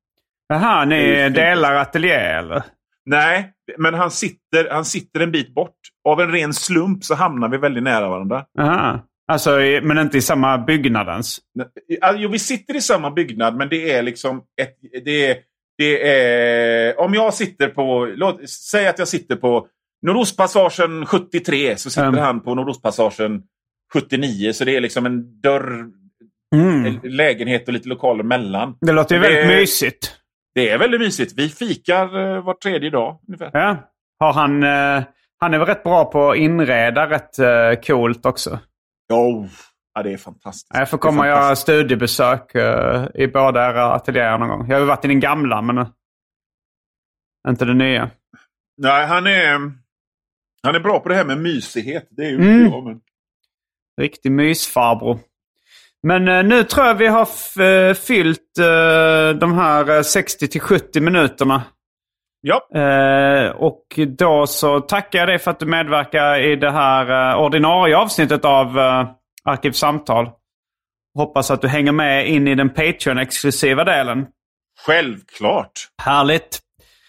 A: Jaha, ni delar ateljé eller?
B: Nej, men han sitter, han sitter en bit bort. Av en ren slump så hamnar vi väldigt nära varandra.
A: Aha. Alltså, men inte i samma byggnadens.
B: Ja, Jo, vi sitter i samma byggnad, men det är liksom ett... Det är, det är, om jag sitter på... Låt, säg att jag sitter på Nordostpassagen 73, så sitter
A: Mm.
B: han på Nordostpassagen 79. Så det är liksom en dörr,
A: Mm.
B: en lägenhet och lite lokaler mellan.
A: Det låter ju
B: Det-
A: väldigt mysigt.
B: Det är väldigt mysigt. Vi fikar eh, var tredje dag ungefär.
A: Ja. Har han, eh, han är väl rätt bra på att inreda rätt eh, coolt också.
B: Oh, ja, det är fantastiskt.
A: Jag får komma och göra studiebesök eh, i båda era ateljéer någon gång. Jag har ju varit i den gamla, men eh, inte den nya.
B: Nej, han är, han är bra på det här med mysighet. Det är ju
A: Mm.
B: jag, men...
A: Riktig mysfarbror. Men eh, nu tror jag vi har eh, fyllt eh, de här eh, 60 till 70 minuterna.
B: Ja,
A: och då så tackar jag dig för att du medverkar i det här ordinarie avsnittet av eh, Arkivsamtal. Hoppas att du hänger med in i den Patreon-exklusiva delen.
B: självklart.
A: Härligt!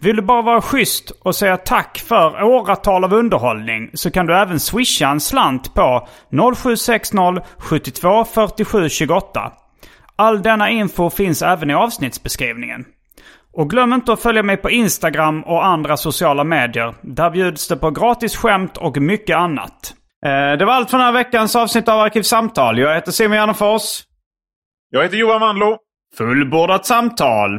A: Vill du bara vara schysst och säga tack för åratal av underhållning så kan du även swisha en slant på 0760 72 47 28. All denna info finns även i avsnittsbeskrivningen. Och glöm inte att följa mig på Instagram och andra sociala medier. Där bjuds det på gratis skämt och mycket annat. Eh, Det var allt för den här veckans avsnitt av Arkivsamtal. Jag heter Simon Gärdenfors.
B: Jag heter Johan Wanlo.
A: Fullbordat samtal!